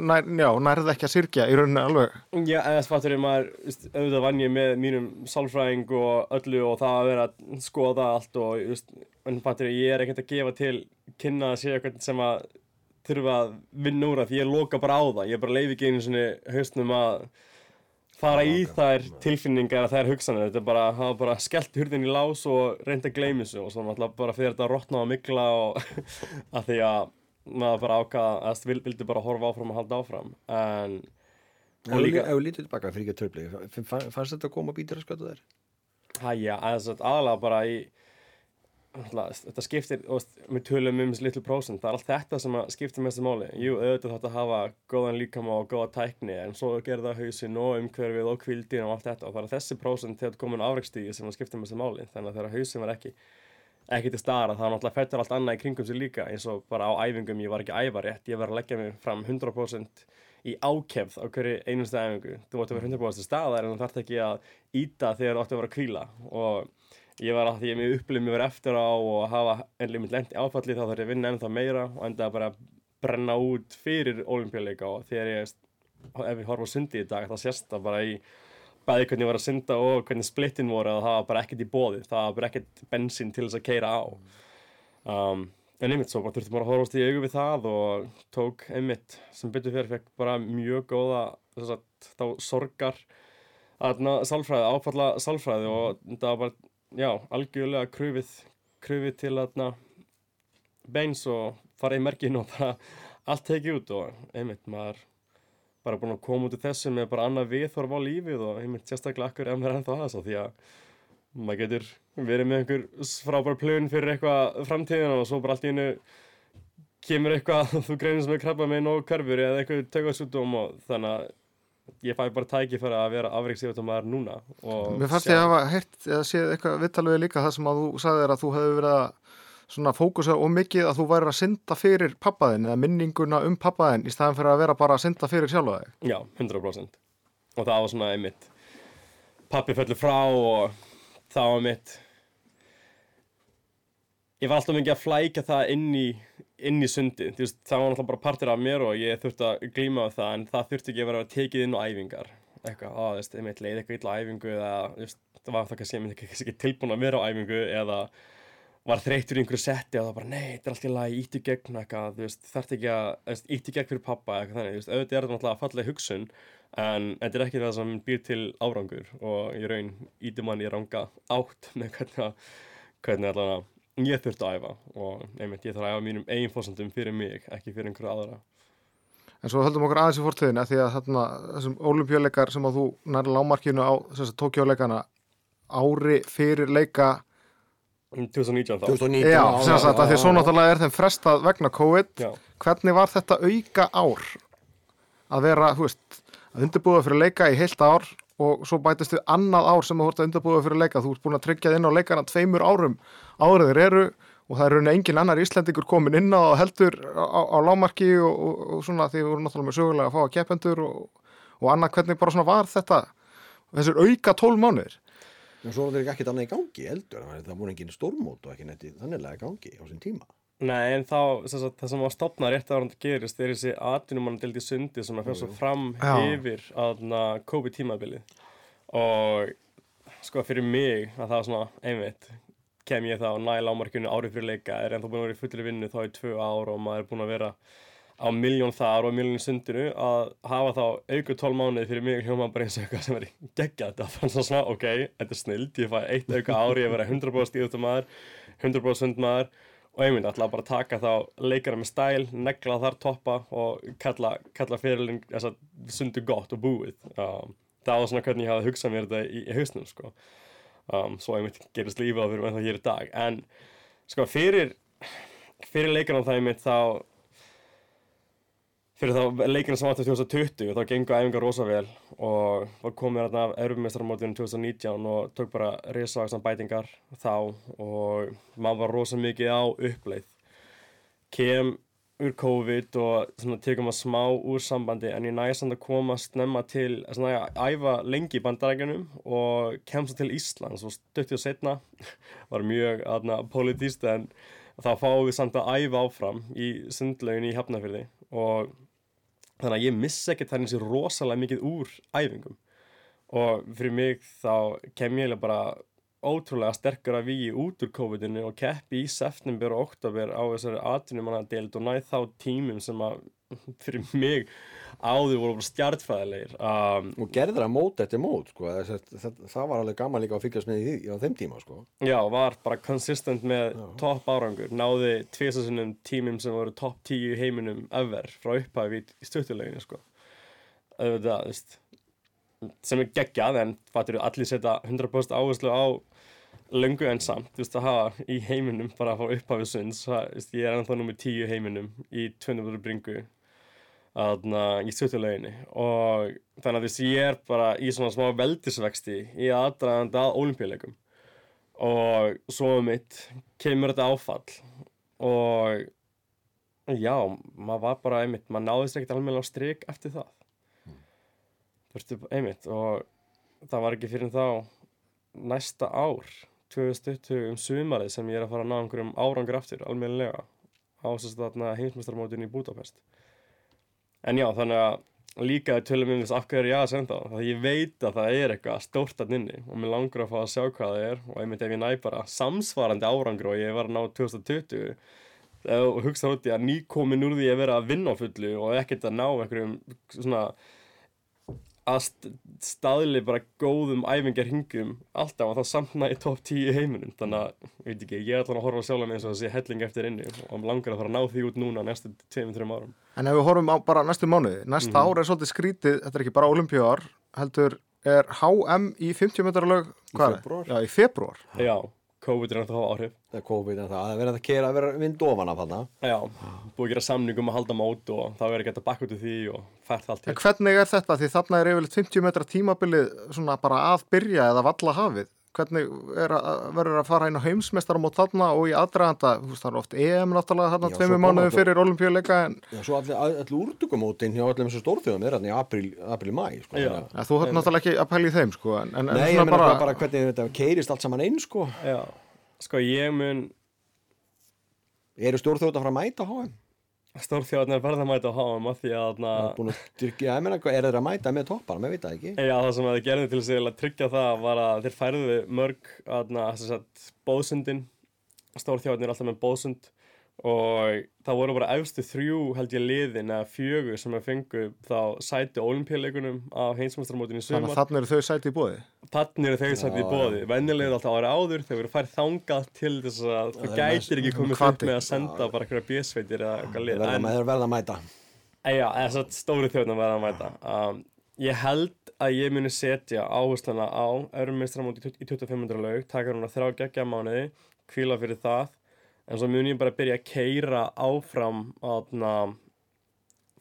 nær, já, nærði ekki að sirkja í rauninni alveg. Já, eða fattur ég maður, auðvitað vann ég með mínum sálfræðing og öllu og það að vera að skoða allt og, veist, en fattur ég, ég er ekkert að gefa til kynna að sé eitthvað sem að þurfa að vinna úr að því ég loka bara á það, ég bara leiði ekki einu svona haustnum að fara í þær tilfinningar að þær hugsanir, þetta er bara, hafa bara skellt hurðin í lás og reynda að gleymi þessu og svo náttúrulega bara fyrir þetta að rotna á mikla og að því að maður bara ákvaða að vild, vildi bara horfa áfram og halda áfram en Ef við lítið tilbaka fyrir ekki að törflegi fannst þetta að koma býta að skötu þær? Hæja, aðalega bara í þetta skiptir, við tölum um litlu prósent, það er allt þetta sem skiptir mestu máli, jú, auðvitað þetta hafa góðan líkama og góða tækni en svo gerða hausin og umhverfið og kvildin og allt þetta og það er þessi prósent þegar komin afrækstígi sem skiptir mestu máli þannig að þegar hausin var ekki ekki til staðar þá náttúrulega fættur allt annað í kringum sig líka eins og bara á æfingum ég var ekki að æfa rétt ég var að leggja mig fram 100% í ákefð á hverju einustu æfingu. Þú ætti að vera 100% staðar en þú þarf ekki að íta þegar þú ætti að vera að kvíla og ég var að því að ég upplifði verið eftir á og hafa ennlega mitt lendi áfalli þá þarf ég að vinna ennþá meira og enda að bara brenna út fyrir olimpíuleika og þegar ég ef ég horfa sundi í dag þá sést það bara í bæði hvernig ég var að synda og hvernig splittin voru og það var bara ekkert í bóði það var bara ekkert bensín til þess að keira á. Um, en einmitt svo bara þurfti bara að horfast í augu við það og tók einmitt sem byttu fyrir fekk bara mjög góða þess að þá sorgar aðna sálfræði, áfalla sálfræði og það var bara, já, algjörlega krufið, krufið til aðna beins og fara í merkin og bara allt tekið út og einmitt maður bara búin að koma út úr þessu með bara annað viðþorf á lífið og ég mynd sérstaklega akkur ef maður er ennþá aðeins því að maður getur verið með einhver frábær plön fyrir eitthvað framtíðin og svo bara allt í hennu kemur eitthvað þú greinir sem er krabba með nóg karfur eða eitthvað tökasútum og þannig að ég fæ bara tæki fyrir að vera afriksíðut og maður núna Mér fannst ég að hafa heirt eða séð eitthvað vittalvegi líka það sem að þú sagði að að svona fókusa og mikið að þú væri að synda fyrir pappaðin eða minninguna um pappaðin í staðan fyrir að vera bara að synda fyrir sjálfa þig? Já, 100% og það var svona einmitt pappi fellur frá og það var mitt ég var alltaf mikið að flæka það inn í, inn í sundi veist, það var alltaf bara partur af mér og ég þurfti að glíma það en það þurfti ekki að vera tekið inn á æfingar. Eitthvað, á, veist, einmitt leið eitthvað illa á æfingu eða veist, það var það kannski, ég myndi ekki tilbúin að vera á æfingu eða var þreytur í einhverju setti og það bara, nei, þetta er alltaf í lagi, ítti gegn eitthvað, þarf ekki að, ítti gegn fyrir pappa eitthvað þannig, veist, auðvitað er þetta náttúrulega fallega hugsun, en þetta er ekki það sem býr til árangur og í raun íti mann í ranga átt með hvernig, hvernig allavega ég þurfti að æfa og einmitt ég þarf að æfa mínum eigin fósandum fyrir mig, ekki fyrir einhverju aðra. En svo höldum okkur aðeins í fórtöðina því að þarna, þessum olimpíuleikar sem að þú 2019 þá. 2019 Já, sem sagt að því svo náttúrulega er þeim frestað vegna COVID. Já. hvernig var þetta auka ár? Að vera, þú veist að undirbúða fyrir leika í heilt ár og svo bætist við annað ár sem þú vart að undirbúða fyrir leika, þú ert búin að tryggja inn á leikana tveimur árum áriðir eru og það er rauninni engin annar íslendingur komin inn á heldur á, á lámarki og, og, og svona því við vorum náttúrulega með sögulega að fá að keppendur og, og annað. Hvernig bara svona var þetta þessir auka tól og svo var þetta ekkert annað í gangi eldur það voru engin stórmót og ekki netti þanniglega í gangi á sín tíma. Nei, en þá, sem sagt, það sem var stopnað rétt að það gerist er þessi atvinnumannadeldi sundi sem að fyrir svo fram Já. yfir aðna COVID tímabili og sko fyrir mig að það var svona einmitt kem ég þá næ lámarkinu árið fyrir leika er ennþá búin að vera í fullri vinnu þá í tvö ár og maður er búin að vera á miljón þar og miljón sundinu að hafa þá auku tól mánuði fyrir mig hljóma bara eins og eitthvað sem er geggja þetta fann svo svona, ok, þetta er snild ég fæ eitt auka ári, ég verði 100% stíðutumadur 100% sundmaður og ég myndi alltaf bara taka þá leikara með stæl, negla þar toppa og kalla, kalla fyrirling að sundu gott og búið. Um, það var svona hvernig ég hafði hugsað mér þetta í, í hausnum sko. Um, svo ég myndi gerist lífið á fyrir með það hér í dag. En sko fyrir fyrir leikarna það ég myndi þá fyrir þá leikina sem til 2020 þá gengur æfingar rosa vel og var komið hérna af erfumestarmótinu 2019 og tók bara risavaksna bætingar þá og maður var rosa mikið á uppleið. Kem úr COVID og svona tekum að smá úr sambandi en ég næði samt að koma snemma til svona að æfa lengi í bandarækjunum og kemst til Íslands og stöttið setna var mjög aðna politíst en þá fáum við samt að æfa áfram í sundlaugin í Hafnarfjörði og þannig að ég missi ekkert þannig sér rosalega mikið úr æfingum. Og fyrir mig þá kem ég bara ótrúlega sterkur að við út úr COVID-19 og keppi í september og oktober á þessari atvinnumannadeild og næð þá tímum sem að fyrir mig áður voru stjartfæðilegir um, og gerður það mót eftir mót sko. það, það, það var alveg gaman líka að fylgjast með því á þeim tíma sko. já, var bara konsistent með topp árangur náði tviðsasinnum tímum sem voru topp tíu heiminum ever frá upphæfi í stuttuleginu sko. það, sem er geggjað en fattur allir setja 100% áherslu á löngu en samt, þú veist að hafa í heiminum bara að fá upphafið sunds ég er ennþá nummið 10 heiminum í 200 bringu aðna í stjórnuleginni og þannig að veist ég er bara í svona smá veldisvexti í aðdraðanda að olimpíuleikum og svo um mitt kemur þetta áfall. Og já, maður var bara einmitt, maður náðist ekkert alveg á stryk eftir það. Þú veist, einmitt og það var ekki fyrir þá næsta ár 2020 um sumarið sem ég er að fara að ná einhverjum árangur aftur, alveg á þess að heimsmestarmótin í Budapest en já, þannig að líka tölum um þess af hverju ég að senda það því ég veit að það er eitthvað stórt að nynni og mér langar að fá að sjá hvað það er og einmitt ef ég næ bara samsvarandi árangur og ég var að ná 2020 og hugsa í að nýkomin úr því að vera að vinna á fullu og ekkert að ná einhverjum svona að staðli bara góðum æfingar hingum alltaf og það samna í top 10 heiminum. Þannig að, veit ekki, ég er alltaf að horfa sjálf með eins og þessi helling eftir inni og langar að fara að ná því út núna næstu 2-3 árum. En ef við horfum á bara næstu mánuði næsta mm -hmm. ár er svolítið skrítið, þetta er ekki bara olimpíuar heldur er HM í 50 metralög, hvað er? Já, í februar Já COVID er náttúrulega áhrif. Það er COVID en það, það verður að kera að vera vind ofan af þarna. Já, búið að gera samningum að halda mót og það verður ekki að bakka út úr því og fært allt til. En hvernig er þetta? Því þarna er yfirleitt 50 metra tímabilið svona bara að byrja eða valla hafið Hvernig verður að fara inn á heimsmestara mot þarna og í aðdraganda? Það er oft EM náttúrulega þarna tveimu mánuðum fyrir olimpíuleika en... Já, svo allir, allir úrdugamótin hjá allir þessu stórþjóðum er hérna í april-mæ sko, ja, Þú höfð náttúrulega ekki að pæli þeim sko en, en, Nei, ég meina bara, bara hvernig þetta keirist allt saman einn sko. Já, sko ég mun Eru stórþjóð að fara að mæta HM? Stórþjóðarnir verða að mæta á HM að því að na... Tyrkja, ég meina, er þeir að mæta með toppar, maður veit það ekki. Já, það sem þeir gerði til að tryggja það var að þeir færðu mörg að bóðsundin Stórþjóðarnir er alltaf með bóðsund og það voru bara efstu þrjú held ég liðin eða fjögur sem að fengu þá sæti olimpíuleikunum á heimsmjöstrarmótinu í sumar Þannig að þannig eru þau sæti í bóði? Þannig eru þau sæti í bóði vennilegð alltaf ára áður, þau eru færð þangað til þess að þú gætir ekki komið upp með að senda bara eitthvað bjösveitir eða eitthvað lið. Það er verða að mæta. Já, þess að stóri þjóðnum verða að mæta. Um, Ég held að ég muni setja áherslana á en svo mun ég bara byrja að keira áfram aðna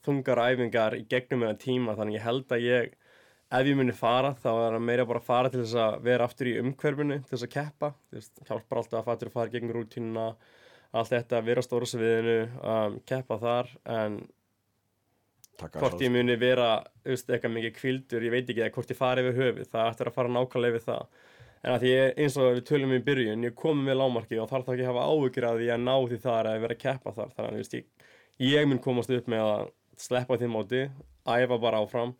þungar æfingar í gegnum meðan tíma. Þannig ég held að ég ef ég muni fara þá er það meira bara að fara til þess að vera aftur í umhverfunu til þess að keppa. Þess hjálpar alltaf að fattur að fara gegn rútínuna allt þetta, vera á stóra sviðinu um, keppa þar. En Takk hvort ég muni vera eitthvað mikið kvildur, ég veit ekki eða hvort ég fari við höfuð, það ættir að fara nákvæmlega við það en að því eins og við tölum í byrjun ég kom með lámarki og þarf það ekki að hafa áhugir að því að ná því þar að vera að keppa þar. Þannig að ég, ég mun komast upp með að sleppa því móti æfa bara áfram.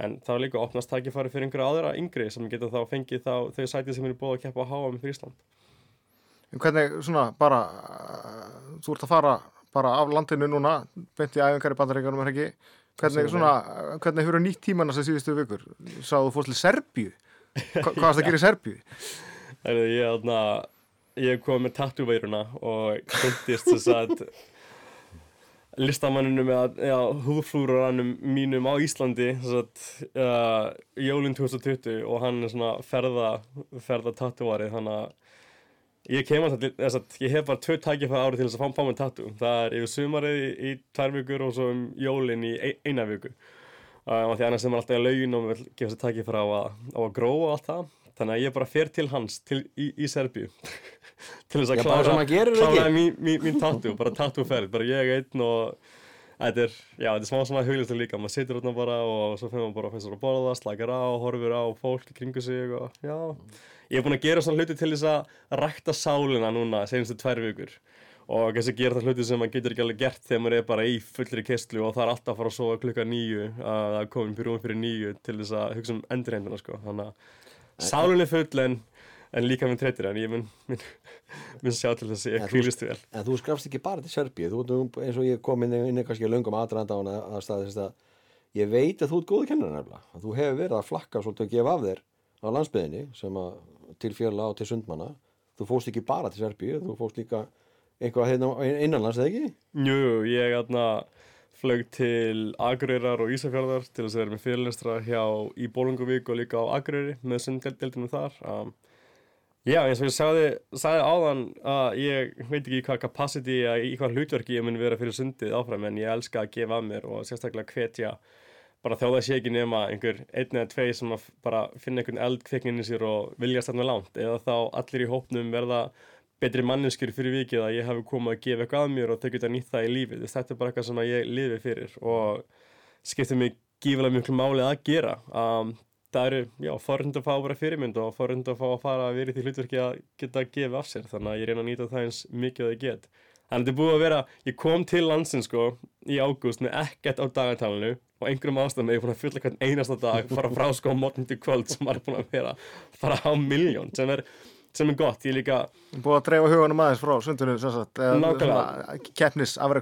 En það er líka opnast takkifari fyrir einhverja aðra yngri sem getur þá fengið þá þau sætið sem er búið að keppa á háa með Frísland Hvernig svona bara þú ert að fara bara af landinu núna beint í æfingar í bandaríkjum hvernig, svona, hvernig hefur nýtt tíman að síðustu vikur? Sáðu fórst til Serbíu Hva, hvað varst að gera í Serbíu? Ég, ég kom með tattúveiruna og kundist þess að listamanninu með húðflúrarannum mínum á Íslandi að, uh, jólinn 2020 og hann er svona ferða, ferða tattúari þannig að ég kem þess að ég hef bara tvö tækifæð árið til þess að fá, fá mig tattú það er yfir sumarið í, í tvær vikur og svo um jólinn í eina viku og því annars er maður alltaf í laugin og vil gefa sér takki frá að, að gróa og allt það. Þannig að ég bara fer til hans til, í, í Serbíu til þess að klára, maður mín, tattoo, bara tattoo-ferð bara ég einn og þetta er, já, þetta er smá svona huglist líka, maður situr þarna bara og svo fyrir maður bara fyrst að borða, slakar á, horfir á fólk kringu sig og já. Ég er búin að gera svona hluti til þess að rækta sálina núna senastu tvær vikur og kannski gera það hluti sem maður getur ekki alveg gert þegar maður er bara í fullri kistlu og það er alltaf að fara að sofa klukka nýju að það komin fyrir rúm fyrir nýju til þess að hugsa um endurheimdina sko. Þannig að sálun er full en, en líka minn treytir en ég mun, mun, mun sjá til þess að ég kvílist vel. En þú skrafst ekki bara til Serbíu, eins og ég kom inn, inn í kannski löngum aðdraðanda á hana að staðist að ég veit að þú ert góðu kennur nefnilega, þú hefur verið að flakka svolítið að gefa af þér á landsbyðinni sem að til fjöla eitthvað hérna innanlands, eða ekki? Jú, ég aðna flög til Akureyrar og Ísafjörðar til þess að vera með fyrirlestra hjá í Bólungavík og líka á Akureyri með sunddeldinu þar um, Já, eins og ég sagði, sagði áðan að ég veit ekki í hvað capacity að í hvað hlutverki ég mun vera fyrir sundið áfram en ég elska að gefa af mér og sérstaklega hvetja bara það sé ekki nema einhver einn eða tvei sem að bara finna einhvern eld kvikninni sér og vilja stæðna langt eða þá allir í hópnum verða betri manneskjur fyrir vikið að ég hafi komið að gefa eitthvað að mér og þau geta nýtt það í lífið. Þetta er bara eitthvað sem ég lifi fyrir og skiptir mig gífilega miklu máli að gera. Um, það eru, já, forrind að fá vera fyrirmynd og forrind að fá að fara að vera í því hlutverki að geta að gefa af sér þannig að ég reyna að nýta það eins mikið að ég get. Þannig að þetta er búið að vera, ég kom til landsin sko í ágúst með ekkert á dagartalinu og einhverjum ástæðum er ég búin að fylla hvern einasta dag fara frá sko mótn til kvöld sem maður er búin að vera fara á miljón sem er, sem er gott, ég líka Búið að dreifa huganum aðeins frá eða Nákvæmlega.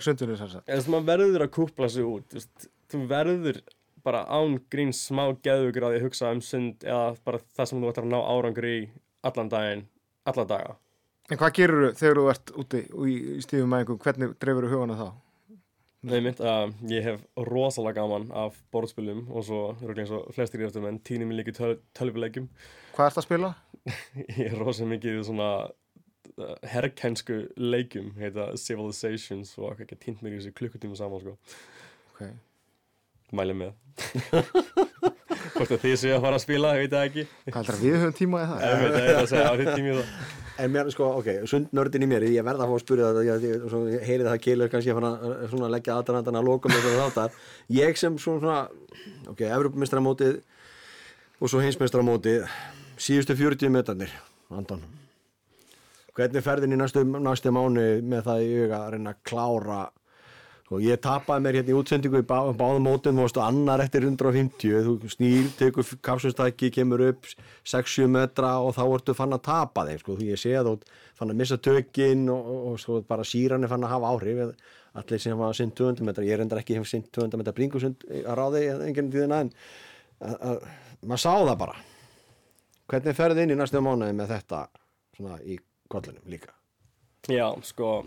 sundinu sem sagt. eða maður verður að kúpla sig út veist, þú verður bara án gríns smá geðugur að því að hugsa um sund eða bara það sem þú ætlar að ná árangur í allan daginn, alla daga En hvað gerur þú þegar þú ert úti í, stífum æfingum, hvernig dreifur þú huganum þá? Nei mitt, uh, ég hef rosalega gaman af borðspilum og svo, röglega eins og flestir í menn, týnum mig líka töl tölvuleikjum Hvað ert að spila? ég er rosalega mikið svona uh, herrkænsku leikjum heita Civilizations og ekki týnt mér í þessu klukkutíma saman sko Okay. mæli með hvort að þið séu að fara að spila, ég veit það ekki Hvað heldur að við höfum tíma í það? ég veit það, ég er að segja á því tími það En mér, sko, ok, sundnördin í mér, ég verða að fá að spyrja þetta, ég, ég, svo, ég heyri það keilir kannski að að leggja aðdraðandan að lokum og þáttar. Ég sem svona, ok, Evropamestramótið og svo heimsmestramótið, síðustu 40 metarnir, Anton. Hvernig er ferðin í næstu, næstu mánu með það í huga að reyna að klára og ég tapaði mér hérna í útsendingu í bá, báðum mótum, þú varstu annar eftir 150, þú snýr, tekur kapsustæki, kemur upp 6-7 metra og þá ertu fann að tapa þeim, sko, því ég sé að þú fann að missa tökin og, og, og sko, bara síran er fann að hafa áhrif, allir sem hafa sinn 200 metra, ég reyndar ekki hef sinn 200 metra bringusund að ráði enginn tíðina en að, að, maður sá það bara. Hvernig ferði inn í næstu mánuði með þetta svona í kollinum líka? Já, sko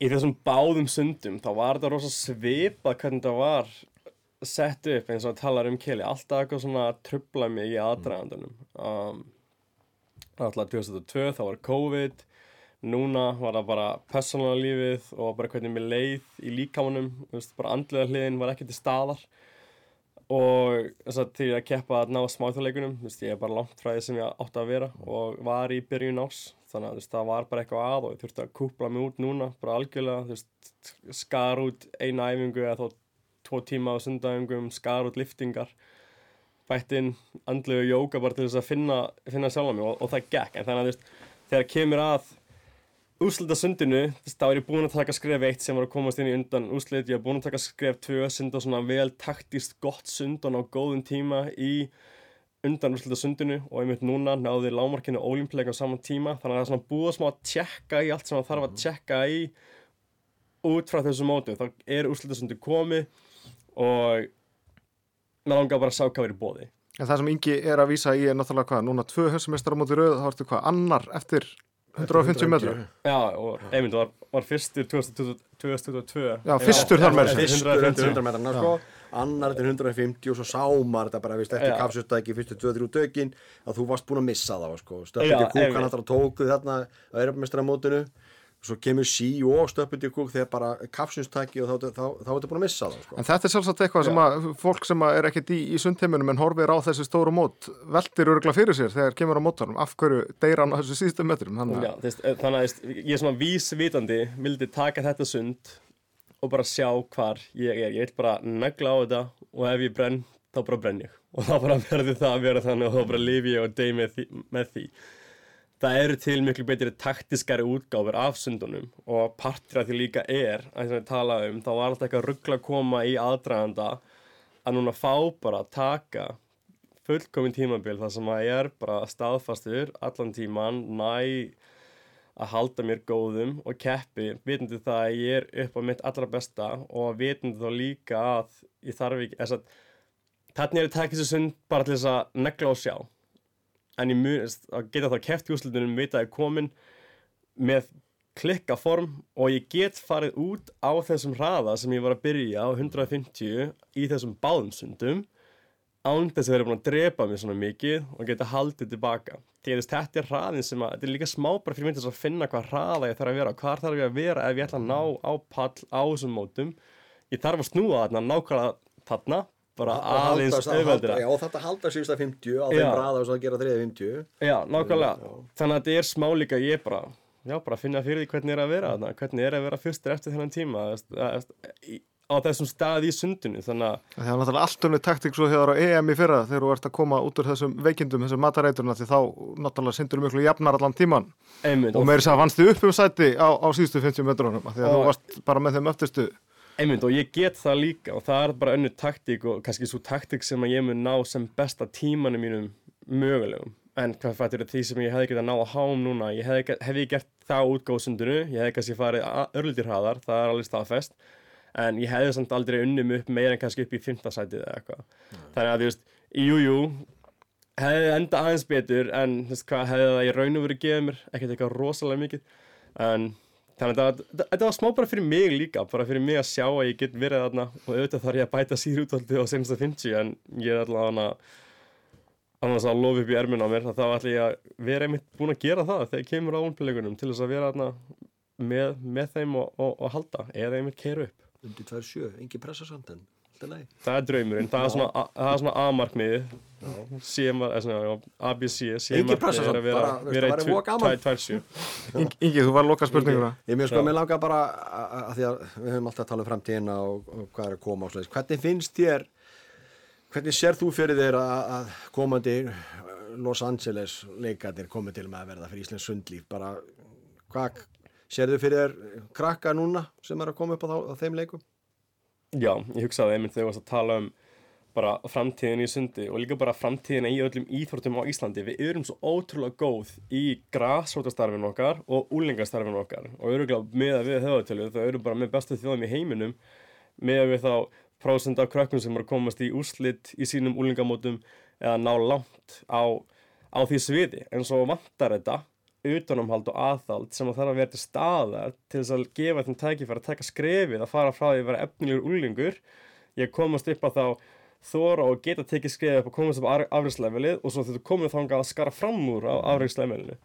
í þessum báðum sundum þá var þetta rosa svipað hvernig þetta var sett upp eins og að tala um keli alltaf eitthvað svona trubla mig í aðdragandunum um, alltaf 2002 þá var COVID. Núna var það bara persónulega lífið og bara hvernig mér leið í líkamanum. Bara andlega hliðin var ekki til staðar. Og þess að til að keppa að ná smáþjóðleikunum ég er bara langt frá því sem ég átti að vera og var í byrjun ás þannig að þú veist, það var bara eitthvað að og ég þurfti að kúpla mig út núna bara algjörlega, þú veist, skar út eina æfingu eða þó tvo tíma á sundæfingum, skar út liftingar bætt inn andlegu jóka bara til þess að finna, finna sjálf mig og, og það gekk, en þannig að þú veist þegar kemur að úslita sundinu, þess, þá er ég búin að taka skref eitt sem var að komast inn í undan úslit ég er búin að taka skref tvö, sunda svona vel taktist gott sundan á góðum tíma í undan úrslita sundinu og einmitt núna náði lámarkinu ólimpleika á saman tíma þannig að það er svona búið smá að tjekka í allt sem það þarf að tjekka í út frá þessu mótu þá er úrslita sundu komið og maður langar bara að sá hvað er í bóði En það sem Ingi er að vísa í er náttúrulega hvað, núna tvö höfsumestrar á móti rauð, þá ertu hvað, annar eftir 150 metra. Já, og einmitt var, var fyrstur 2022 Já, fyrstur þar með þessu. þessu. fyrstur eftir 150. 100 metrana sko, annar eftir 150 og svo sá maður þetta bara vist eftir kapsustæki fyrstu 2-3 tökin að þú varst búin að missa það sko. Stökkið kúkan alltaf tókuð þarna á Europamestramótinu svo kemur sí og stöpput í kúk þegar bara kapsunstæki og þá, þá, þá, þá er þetta búin að missa það sko. En þetta er sjálfsagt eitthvað sem að fólk sem að er ekkert í, í sundheiminum en horfir á þessi stóru mót veldir örgla fyrir sér þegar kemur á mótarum af hverju deyra hann á þessu síðustu metrum? Þannig Já, þess, þannig að þess, ég er svona vísvitandi vildi taka þetta sund og bara sjá hvar ég er. Ég vil bara negla á þetta og ef ég brenn þá bara brenn ég. Og þá bara verður það að vera þannig og þá bara lifi ég og dey með því, með því. Það eru til miklu betri taktiskari útgáfur af sundunum og partur af því líka er að að við talaðum um, þá var alltaf eitthvað ruggla að koma í aðdraganda að núna fá bara að taka fullkomin tímabil þar sem að ég er bara staðfastur allan tíman næ að halda mér góðum og keppi vitandi það að ég er upp á mitt allra besta og vitandi þá líka að ég þarf ekki þess að þannig er ég tekið þessu sund bara til þess að negla og sjá. En ég mun að geta þá keppt í úslutunum vita að ég er komin með klikka form og ég get farið út á þessum hraða sem ég var að byrja á 150 í þessum báðum sundum án þess að vera búin að drepa mig svona mikið og geta haldið tilbaka. Því að þetta er hraðin sem að þetta er líka smá bara fyrir myndið að finna hvað hraða ég þarf að vera hvað þarf ég að vera ef ég ætla að ná á pall á þessum mótum. Ég þarf að snúa þarna nákvæmlega þarna bara aðeins auðveldira Já, þetta halda síðust að 50 á þeim Já. raða og svo að gera 350 Já, nákvæmlega. Þannig að þetta er smá líka ég bara já, bara finna fyrir því hvernig er að vera hvernig er að vera fyrstur eftir þennan tíma að- að- á þessum stað í sundinu þannig að Það er náttúrulega allt önnur taktík svo þegar á EM í fyrra þegar þú ert að koma út úr þessum veikindum, þessum matareiturna því þá náttúrulega syndur miklu jafnar allan tíman einmitt, og meiri þess að vannst þið upp um sæti á, á síðustu 50 metrunum því að þú varst bara með þeim öftustu Einmitt og ég get það líka og það er bara önnur taktík og kannski svo taktík sem að ég mun ná sem besta tímanum mínum mögulegum. En hvað fættur því sem ég hefði getað ná að háum núna? Ég hefði, hefði gert það útgóðsundinu ég hefði kannski farið örlítir hraðar það er alveg staðfest en ég hefði samt aldrei unnum upp meira en kannski upp í fymtasætið eða eitthvað. Þannig að þú veist, jújú hefði enda aðeins betur en þú veist hvað hefði það í raun og verið gefið mér ekkert eitthvað rosalega mikið. En þannig að þetta- var smá bara fyrir mig líka bara fyrir mig að sjá að ég get verið þarna og auðvitað þarf ég að bæta sír útvaldi á senasta 50 en ég er allavega annars að lofa upp í erminn á mér þá ætla ég að vera einmitt búin að gera það þegar kemur á ónpilleikunum til þess að vera með, með þeim og, og, og halda eða einmitt keiru upp undir 2.7, engin pressa samt en það er draumurinn, það er svona, a- það er svona A-markmiði C-mar, eða svona, já, ABC Engin C-markmiði pressa er að vera, vera í gaman. 2-7 Ingi, þú var að loka spurninguna Ég mér sko, mér langar bara að því að við höfum alltaf að tala um framtíðina og, og hvað er að koma og sliðis. Hvernig finnst þér, hvernig sér þú fyrir þér að, að komandi uh, Los Angeles leikarnir komið til með að verða fyrir Íslands sundlíf? Bara, hvað, sér þau fyrir þér krakka núna sem er að koma upp á, þá, á þeim leikum? Já, ég hugsaði einmitt þegar þú varst að tala um bara framtíðin í sundi og líka bara framtíðina í öllum íþróttum á Íslandi. Við erum svo ótrúlega góð í grasrótastarfinu okkar og úlingastarfinu okkar og öruglega með að við höfatölu það eru bara með bestu þjóðum í heiminum með að við þá prósend af krökkum sem eru að komast í úrslit í sínum úlingamótum eða ná langt á, á því sviði en svo vantar þetta utanumhald og aðhald sem að þarf að vera til staðar til þess að gefa þeim tækifæri að taka skrefið að fara frá því að vera efnilegur úlingur ég komast upp á þá þóra og geta tekið skrefið upp og komast upp á afriðslevelið og svo þetta komið þangað að skara fram úr á afriðslevelinu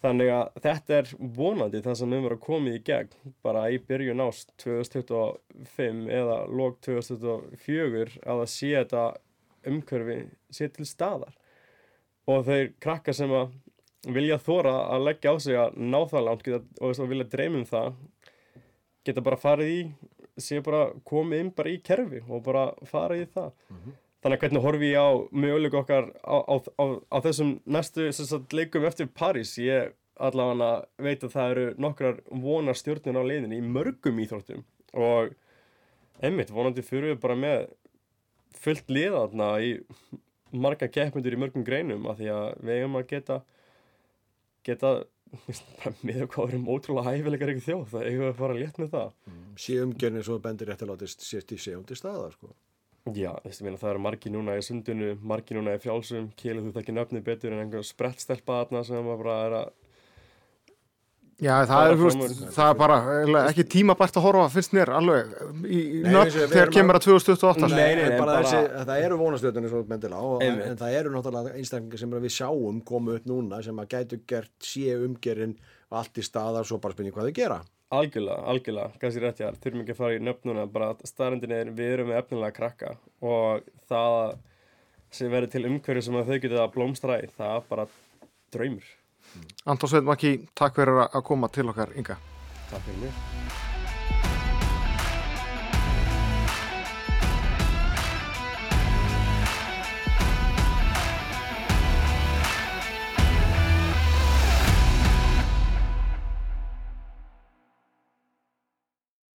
þannig að þetta er vonandi það sem við verðum að koma í gegn bara í byrjun ást 2025 eða lók 2024 að það sé þetta umhverfi sé til staðar. Og þeir krakka sem að vilja þóra að leggja á sig að ná það langt geta, og þess að vilja dreyma um það geta bara farið í sé bara komið inn bara í kerfi og bara farið í það. Þannig að hvernig horfi ég á möguleik okkar á, á, á, á þessum næstu sagt, leikum eftir París ég allavega veit að það eru nokkrar vonar stjórnun á leiðinni í mörgum íþróttum. Og einmitt vonandi fyrir við bara með fullt liða þarna í marga keppmyndur í mörgum greinum af því að við eigum að geta geta með hvað við erum ótrúlega hæfilegar ekki þjóð það eigum við að fara létt með það Sé umgjörni svo bendir rétt að látist sést í séum til staðar sko. Já, þessi meina það eru margi núna í sundinu margi núna í frjálsum, kélur þú þekki nöfni betur en einhver sprettstelpa þarna sem bara er að Já, það, er, veist, það er bara ekki tímabært að horfa finnst mér alveg í nöpp þegar kemur að 2028 Nei, nei, bara þessi, það eru vonastöðunir svo myndilega og en það eru náttúrulega einstaklingar sem við sjáum komu upp núna sem að gætu gert sé umgerinn allt í staðar svo bara spynni hvað þau gera. Algjörlega, algjörlega, kannski rétt ég að þurfum ekki að fara í nöpp núna bara staðrindin er við erum með efnilega krakka og það sem verður til umhverju sem þau getur að blómstra í það bara draumur. Anton Sveitmarki, takk fyrir að koma til okkar Inga. Takk fyrir mér